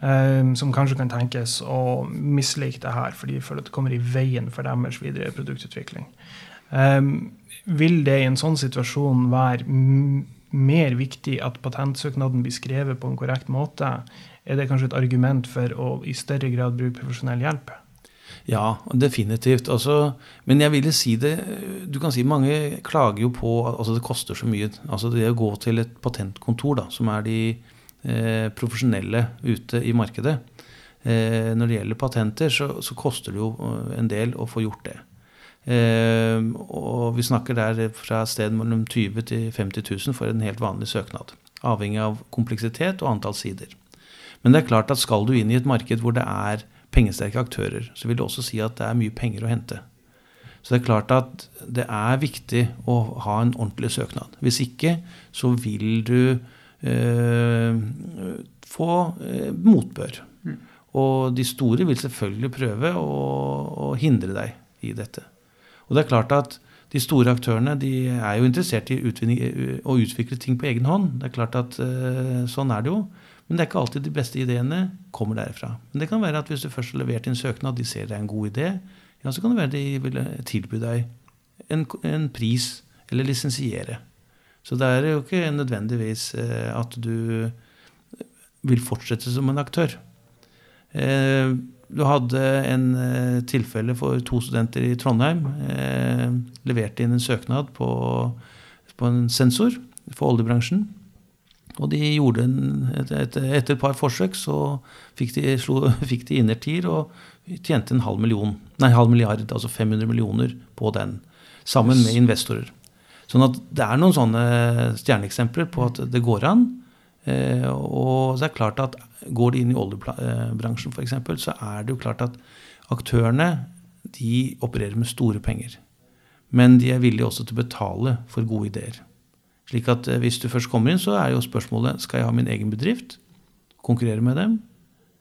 um, som kanskje kan tenkes å mislike det her fordi de føler at det kommer i veien for deres videre produktutvikling, um, vil det i en sånn situasjon være mer viktig at patentsøknaden blir skrevet på en korrekt måte? Er det kanskje et argument for å i større grad bruke profesjonell hjelp? Ja, definitivt. Altså, men jeg ville si det Du kan si mange klager jo på at altså det koster så mye. Altså det å gå til et patentkontor, da, som er de eh, profesjonelle ute i markedet eh, Når det gjelder patenter, så, så, koster det jo eh, en del å få gjort det. Eh, og vi snakker der fra et sted mellom 20 000 til 50 000 for en helt vanlig søknad. Avhengig av kompleksitet og antall sider. Men det er klart at skal du inn i et marked hvor det er pengesterke aktører, så vil det også si at det er mye penger å hente. Så det er klart at det er viktig å ha en ordentlig søknad. Hvis ikke så vil du eh, få eh, motbør. Mm. Og de store vil selvfølgelig prøve å, å, hindre deg i dette. Og det er klart at de store aktørene de er jo interessert i å utvikle ting på egen hånd. Det er klart at eh, Sånn er det jo. Men det er ikke alltid de beste ideene kommer derfra. Men det kan være at hvis du først har levert inn søknad, de ser det er en god idé, ja, så kan det være de vil tilby deg en, en pris eller lisensiere. Så det er jo ikke nødvendigvis eh, at du vil fortsette som en aktør. Eh, du hadde en eh, tilfelle for to studenter i Trondheim. Leverte inn en søknad på, på en sensor for oljebransjen. Og de gjorde en, et, et, etter et par forsøk så fikk de, slo, fikk de innertier og tjente en halv million, nei, halv milliard, altså 500 millioner på den. Sammen med investorer. Sånn at det er noen sånne stjerneeksempler på at det går an. Eh, og det er klart at går de inn i oljebransjen f.eks., så er det jo klart at aktørene de opererer med store penger. Men de er villige også til å betale for gode ideer. Slik at eh, hvis du først kommer inn, så er jo spørsmålet skal jeg ha min egen bedrift, konkurrere med dem,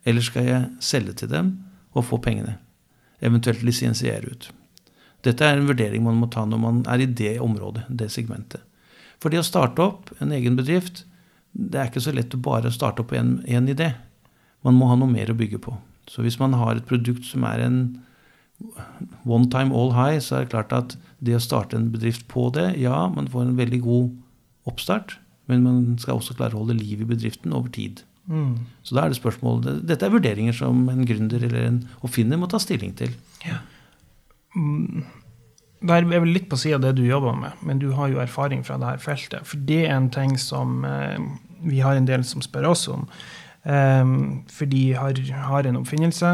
eller skal jeg selge til dem og få pengene? Eventuelt lisensiere ut. Dette er en vurdering man må ta når man er i det området, det segmentet. For det å starte opp en egen bedrift, det er ikke så lett å bare starte opp en, en idé. Man må ha noe mer å bygge på. Så hvis man har et produkt som er en one time all high, så er det klart at det å starte en bedrift på det, ja, man får en veldig god oppstart, men man skal også klare å holde liv i bedriften over tid. Mm. Så da er det spørsmål Dette er vurderinger som en gründer eller en oppfinner må ta stilling til. Ja. Det er vel litt på sida av det du jobber med, men du har jo erfaring fra dette feltet. For det er en ting som eh, vi har en del som spør oss om. Um, for de har, har, en oppfinnelse.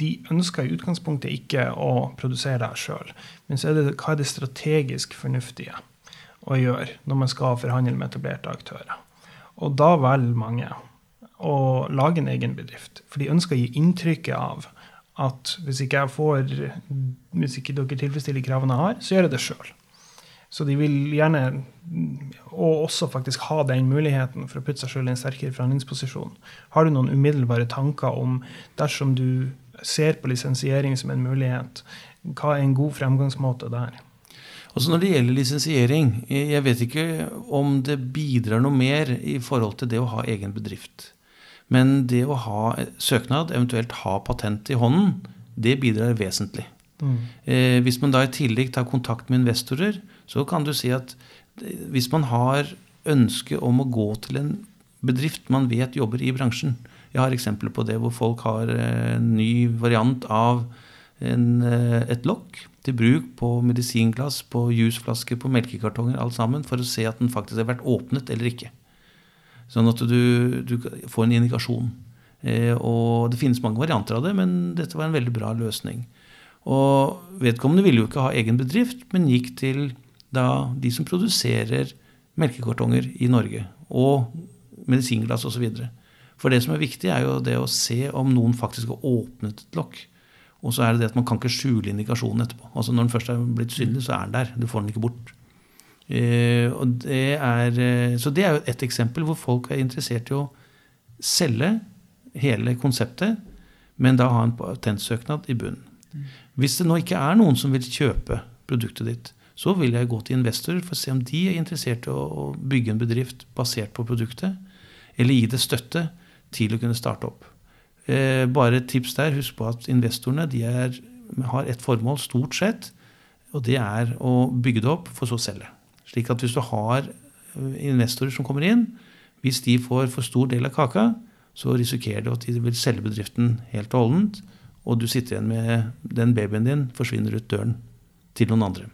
De ønsker i utgangspunktet ikke å produsere det sjøl. Men så er det hva er det strategisk fornuftige? å gjøre når man skal forhandle med etablerte aktører. Og da velger mange å lage en egen bedrift. For de ønsker å gi inntrykket av at hvis ikke, får, hvis ikke dere tilfredsstiller kravene jeg har, så gjør jeg det sjøl. Så de vil gjerne, og også faktisk ha den muligheten for å putte seg sjøl i en sterkere forhandlingsposisjon. Har du noen umiddelbare tanker om, dersom du ser på lisensiering som en mulighet, hva er en god fremgangsmåte der? Altså Når det gjelder lisensiering, jeg vet ikke om det bidrar noe mer i forhold til det å ha egen bedrift. Men det å ha søknad, eventuelt ha patent i hånden, det bidrar vesentlig. Mm. Eh, hvis man da i tillegg tar kontakt med investorer, så kan du si at hvis man har ønske om å gå til en bedrift man vet jobber i bransjen Jeg har eksempler på det hvor folk har en ny variant av en, eh, et lokk til bruk på medisinglass, på jusflasker, på melkekartonger, alt sammen, for å se at den faktisk har vært åpnet eller ikke. Sånn at du, du får en indikasjon. Eh, og det finnes mange varianter av det, men dette var en veldig bra løsning. Og vedkommende ville jo ikke ha egen bedrift, men gikk til da de som produserer melkekartonger i Norge, og medisinglass osv. For det som er viktig, er jo det å se om noen faktisk har åpnet et lokk. Og så er det det at man kan ikke skjule indikasjonen etterpå. Altså Når den først er blitt synlig, så er den der. Du får den ikke bort. Eh, og det er, eh, så det er jo et eksempel hvor folk er interessert i å selge hele konseptet, men da ha en patentsøknad i bunnen. Hvis det nå ikke er noen som vil kjøpe produktet ditt, så vil jeg gå til investorer for å se om de er interessert i å, bygge en bedrift basert på produktet, eller gi det støtte til å kunne starte opp. Eh, bare et tips der. Husk på at investorene er, har et formål, stort sett, og det er å bygge det opp, for så å selge. Slik at hvis du har eh, investorer som kommer inn, hvis de får for stor del av kaka, så risikerer du at de vil selge bedriften helt og holdent, og du sitter igjen med den babyen din forsvinner ut døren til noen andre.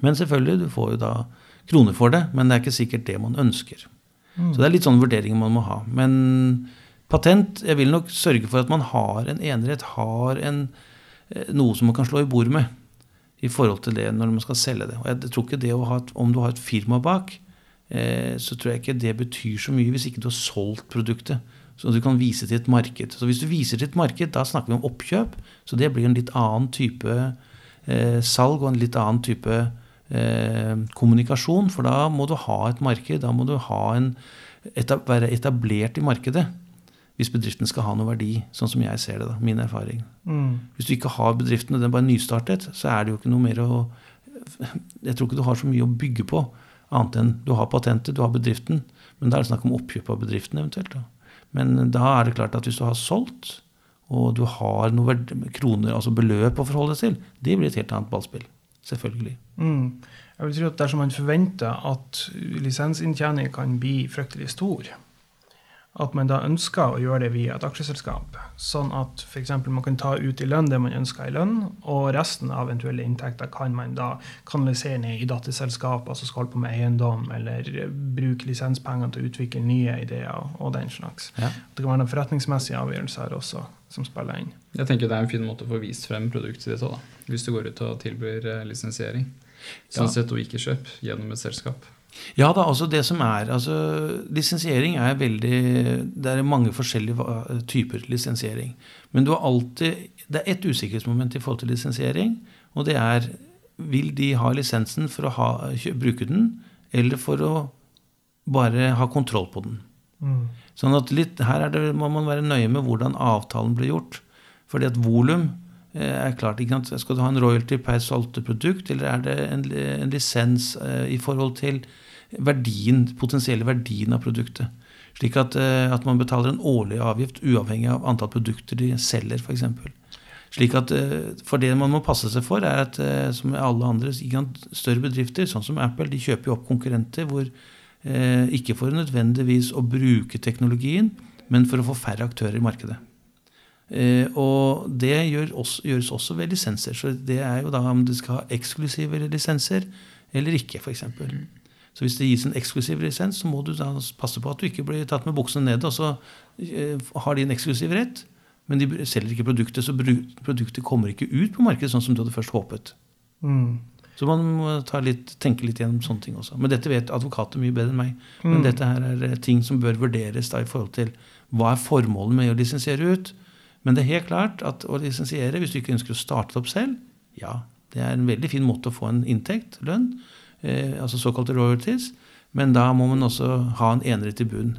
Men selvfølgelig, du får jo da kroner for det, men det er ikke sikkert det man ønsker. Mm. Så det er litt sånne vurderinger man må ha. Men patent Jeg vil nok sørge for at man har en enerett, har en, eh, noe som man kan slå i bord med i forhold til det når man skal selge det. Og jeg tror ikke det å ha Om du har et firma bak, eh, så tror jeg ikke det betyr så mye hvis ikke du har solgt produktet. Så du kan vise til et marked. Så hvis du viser til et marked, da snakker vi om oppkjøp. Så det blir en litt annen type eh, salg og en litt annen type kommunikasjon. For da må du ha et marked. Da må du en, etab være etablert i markedet hvis bedriften skal ha noe verdi, sånn som jeg ser det. da, Min erfaring. Mm. Hvis du ikke har bedriften, og den bare nystartet, så er det jo ikke noe mer å Jeg tror ikke du har så mye å bygge på, annet enn du har patentet, du har bedriften. Men da er det snakk om oppkjøp av bedriften eventuelt. da. Men da er det klart at hvis du har solgt, og du har noen kroner, altså beløp å forholde deg til, det blir et helt annet ballspill. Selvfølgelig. Mm. Jeg vil tro at Dersom man forventer at lisensinntjening kan bli fryktelig stor, at man da ønsker å gjøre det via et aksjeselskap. Sånn at f.eks. man kan ta ut i lønn det man ønsker i lønn, og resten av eventuelle inntekter kan man da kanalisere ned i datterselskaper som skal holde på med eiendom, eller bruke lisenspenger til å utvikle nye ideer og den slags. Ja. Det kan være noen forretningsmessige avgjørelser også som spiller inn. Jeg tenker Det er en fin måte å få vist frem produktet ditt òg, hvis du går ut og tilbyr eh, lisensiering. Sånn ja. sett og ikke kjøp gjennom et selskap. Ja da, altså det som er altså Lisensiering er veldig Det er mange forskjellige typer lisensiering. Men du har alltid Det er ett usikkerhetsmoment i forhold til lisensiering, og det er Vil de ha lisensen for å ha, bruke den, eller for å bare ha kontroll på den? Mm. Sånn at litt, Her det, må man være nøye med hvordan avtalen ble gjort. Fordi at volum eh, er klart, ikke sant? Skal du ha en royalty per solgte produkt, eller er det en, en lisens eh, i forhold til verdien, potensielle verdien av produktet. Slik at, eh, at, man betaler en årlig avgift uavhengig av antall produkter de selger, f.eks. Slik at, eh, for det man må passe seg for, er at eh, som med alle andre større bedrifter, sånn som Apple, de kjøper jo opp konkurrenter hvor ikke for nødvendigvis å bruke teknologien, men for å få færre aktører i markedet. Og det gjør også, gjøres også ved lisenser. Så det er jo da om du skal ha eksklusive lisenser eller ikke, f.eks. Så hvis det gis en eksklusiv lisens, så må du da passe på at du ikke blir tatt med buksene nede. Og så eh, har de en eksklusiv rett, men de selger ikke produktet, så produktet kommer ikke ut på markedet sånn som du hadde først håpet. Mm. Så man må litt, tenke litt gjennom sånne ting også. Men dette vet advokater mye bedre enn meg. Men mm. dette her er ting som bør vurderes da i forhold til hva er formålet med å lisensiere ut. Men det er helt klart at å lisensiere, hvis du ikke ønsker å starte opp selv, ja, det er en veldig fin måte å få en inntekt, lønn eh, altså såkalte royalties. Men da må man også ha en enerett i bunn.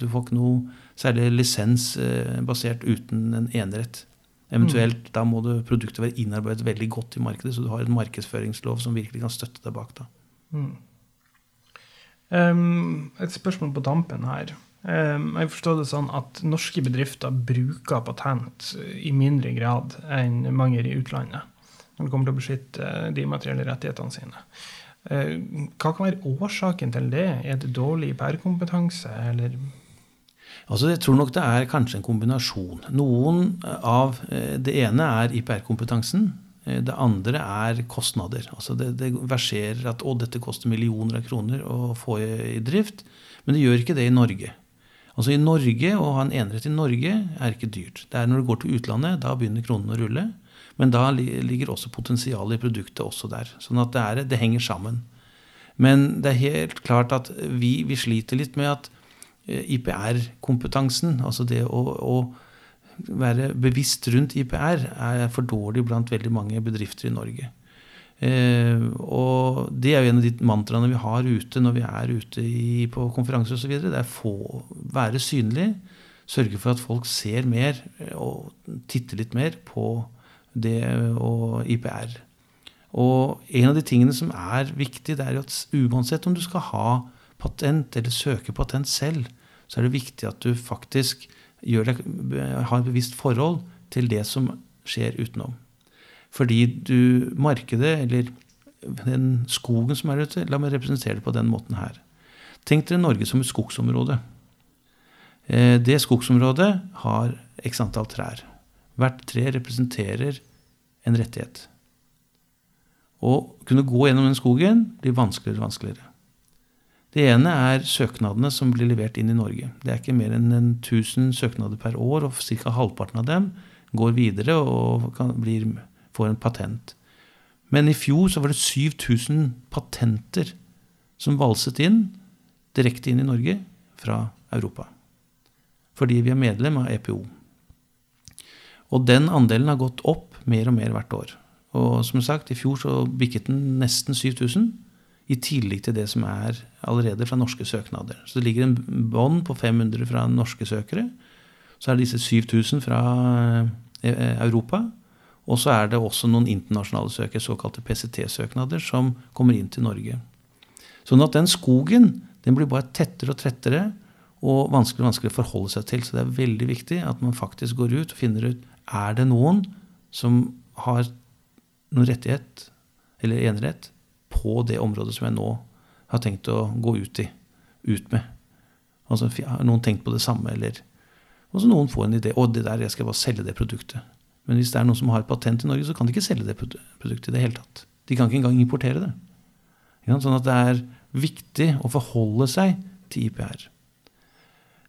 Du får ikke noe særlig lisens eh, basert uten en enerett. Eventuelt mm. da må det produktet være innarbeidet veldig godt i markedet, så du har en markedsføringslov som virkelig kan støtte deg bak. da. Mm. Um, et spørsmål på dampen her. Um, jeg forstår det sånn at norske bedrifter bruker patent i mindre grad enn mange i utlandet når det kommer til å beskytte de materielle rettighetene sine. Eh, hva kan være årsaken til det? Er det dårlig IPR-kompetanse, eller? Altså, jeg tror nok det er kanskje en kombinasjon. Noen av eh, Det ene er IPR-kompetansen. Eh, det andre er kostnader. Altså det, det verserer at å, dette koster millioner av kroner å få i drift. Men det gjør ikke det i Norge. Altså I Norge, Å ha en enerett i Norge er ikke dyrt. Det er når du går til utlandet, da begynner kronene å rulle. Men da ligger også potensialet i produktet også der. Sånn at det, er, det, henger sammen. Men det er helt klart at vi, vi sliter litt med at eh, IPR-kompetansen, altså det å, å, være bevisst rundt IPR, er for dårlig blant veldig mange bedrifter i Norge. Eh, og det er jo en av de mantraene vi har ute når vi er ute i, på konferanser osv. Det er få, være synlig, sørge for at folk ser mer eh, og titter litt mer på det og IPR. Og en av de tingene som er viktig, det er at uansett om du skal ha patent eller søke patent selv, så er det viktig at du faktisk gjør deg, har et bevisst forhold til det som skjer utenom. Fordi du markedet, eller den skogen som er ute La meg representere det på den måten her. Tenk dere Norge som et skogsområde. Eh, det skogsområdet har x antall trær. Hvert tre representerer en rettighet. Å kunne gå gjennom den skogen blir vanskeligere og vanskeligere. Det ene er søknadene som blir levert inn i Norge. Det er ikke mer enn 1000 søknader per år, og ca. halvparten av dem går videre og kan, blir får en patent. Men i fjor så var det 7000 patenter som valset inn direkte inn i Norge fra Europa. Fordi vi er medlem av EPO. Og den andelen har gått opp mer og mer hvert år. Og som sagt, i fjor så bikket den nesten 7000. I tillegg til det som er allerede fra norske søknader. Så det ligger en bånd på 500 fra norske søkere. Så er det disse 7000 fra eh, Europa. Og så er det også noen internasjonale søkere, såkalte PCT-søknader, som kommer inn til Norge. Sånn at den skogen den blir bare tettere og tettere og vanskelig og vanskelig å forholde seg til. Så det er veldig viktig at man faktisk går ut og finner ut er det noen som har noen rettighet eller enerett på det området som jeg nå har tenkt å gå ut, i, ut med. Altså Har noen tenkt på det samme, eller Og så noen får en idé. Å, det der, jeg skal bare selge det produktet. Men hvis det er noen som har patent i Norge, så kan de ikke selge det produktet i det hele tatt. De kan ikke engang importere det. Sånn at det er viktig å forholde seg til IPR.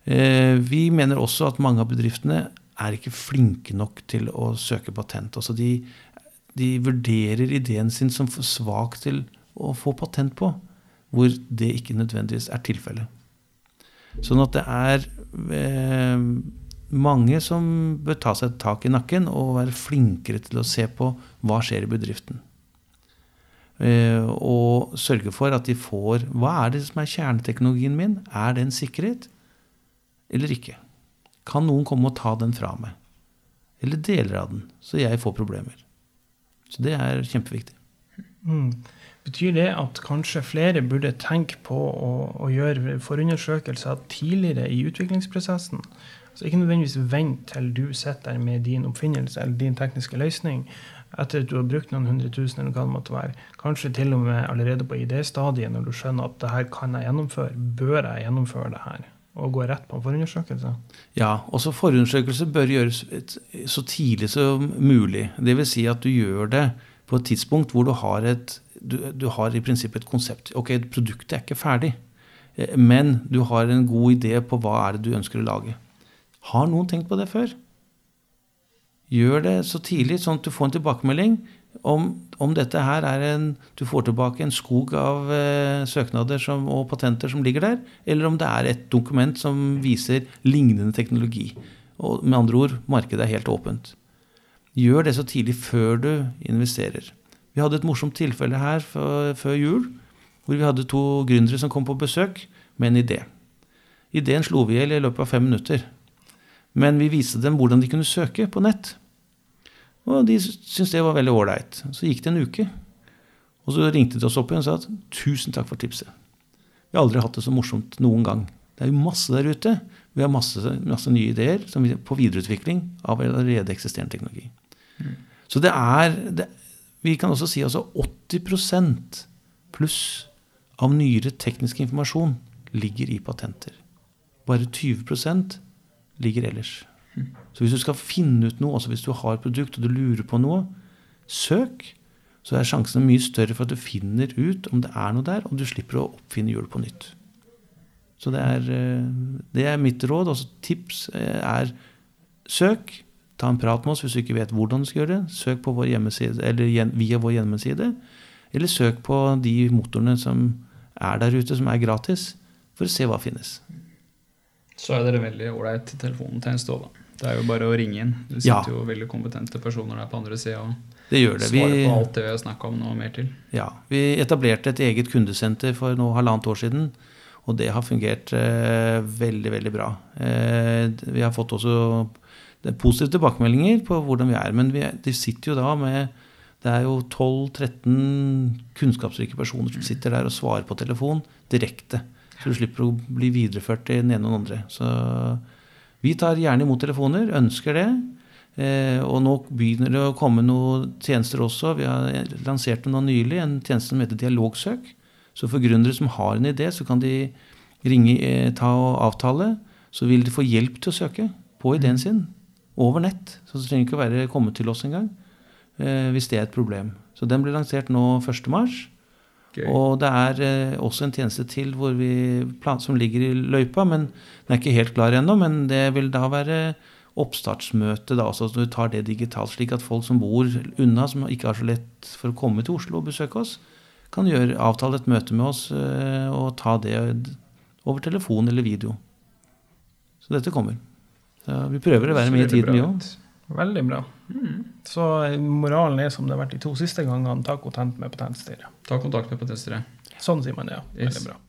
Eh, vi mener også at mange av bedriftene er ikke flinke nok til å søke patent. Altså de, de vurderer ideen sin som for svak til å få patent på, hvor det ikke nødvendigvis er tilfellet. Sånn at det er eh, mange som bør ta seg et tak i nakken og være flinkere til å se på hva skjer i bedriften. Eh, og sørge for at de får Hva er det som er kjerneteknologien min? Er det en sikkerhet eller ikke? Kan noen komme og ta den fra meg? Eller deler av den, så jeg får problemer? Så det er kjempeviktig. Mm. Betyr det at kanskje flere burde tenke på å, å gjøre forundersøkelser tidligere i utviklingsprosessen? Så ikke nødvendigvis vent til du sitter med din oppfinnelse eller din tekniske løsning etter at du har brukt noen hundre tusen, eller hva det måtte være. Kanskje til og med allerede på idéstadiet, når du skjønner at det her kan jeg gjennomføre. Bør jeg gjennomføre det her? Og gå rett på en forundersøkelse? Ja, også forundersøkelse bør gjøres så tidlig som mulig. Dvs. Si at du gjør det på et tidspunkt hvor du har, et, du, du har i prinsippet et konsept. Ok, produktet er ikke ferdig, eh, men du har en god idé på hva er det du ønsker å lage. Har noen tenkt på det før? Gjør det så tidlig, sånn at du får en tilbakemelding om, om dette her er en Du får tilbake en skog av eh, søknader som, og patenter som ligger der, eller om det er et dokument som viser lignende teknologi. Og med andre ord, markedet er helt åpent. Gjør det så tidlig før du investerer. Vi hadde et morsomt tilfelle her for, før jul, hvor vi hadde to gründere som kom på besøk med en idé. Ideen slo vi i hjel i løpet av fem minutter. Men vi viste dem hvordan de kunne søke på nett. Og de syntes det var veldig ålreit. Så gikk det en uke. Og så ringte de oss opp igjen og sa at tusen takk for tipset. Vi har aldri hatt det så morsomt noen gang. Det er jo masse der ute. Vi har masse, masse nye ideer vi, på videreutvikling av allerede eksisterende teknologi. Mm. Så det er det, Vi kan også si altså 80% pluss av nyere teknisk informasjon ligger i patenter. Bare 20% ligger ellers. Så hvis du skal finne ut noe, også hvis du har et produkt og du lurer på noe, søk. Så er sjansene mye større for at du finner ut om det er noe der, og du slipper å oppfinne hjulet på nytt. Så det er, eh, det er mitt råd. Altså tips eh, er søk. Ta en prat med oss hvis du ikke vet hvordan du skal gjøre det. Søk på vår eller via vår hjemmeside. Eller søk på de motorene som er der ute, som er gratis, for å se hva finnes så er dere veldig ålreit til en Ståle. Det er jo bare å ringe inn. Det Ja. sitter jo veldig kompetente personer der på andre sida og Det gjør det. svarer Vi, på alt det vi har snakka om nå og mer til. ja, vi etablerte et eget kundesenter for nå halvannet år siden. Og det har fungert eh, veldig, veldig bra. Eh, vi har fått også positive tilbakemeldinger på hvordan vi er. Men vi, de sitter jo da med Det er jo 12-13 kunnskapsrike personer som sitter der og svarer på telefon direkte. Så du slipper å bli videreført til den ene og den andre. Så vi tar gjerne imot telefoner, ønsker det. Eh, og nå begynner det å komme noen tjenester også. Vi har lansert noe nylig, en tjeneste som heter Dialogsøk. Så for gründere som har en idé, så kan de ringe, eh, ta og avtale. Så vil de få hjelp til å søke på ideen sin over nett. Så det trenger ikke å være komme til oss engang eh, hvis det er et problem. Så den ble lansert nå 1. Gøy. Og det er eh, også en tjeneste til hvor vi plan, som ligger i løypa, men den er ikke helt klar ennå. Men det vil da være oppstartsmøte, da, altså at du tar det digitalt, slik at folk som bor unna, som ikke har så lett for å komme til Oslo og besøke oss, kan gjøre, avtale et møte med oss eh, og ta det over telefon eller video. Så dette kommer. Så vi prøver å være med i tiden, vi òg. Veldig bra. Så eh, moralen er som det har vært de to siste gangene, ta kontakt med patentstyret. Ta kontakt med patentstyret. Sånn sier man det, ja. Yes. Veldig bra.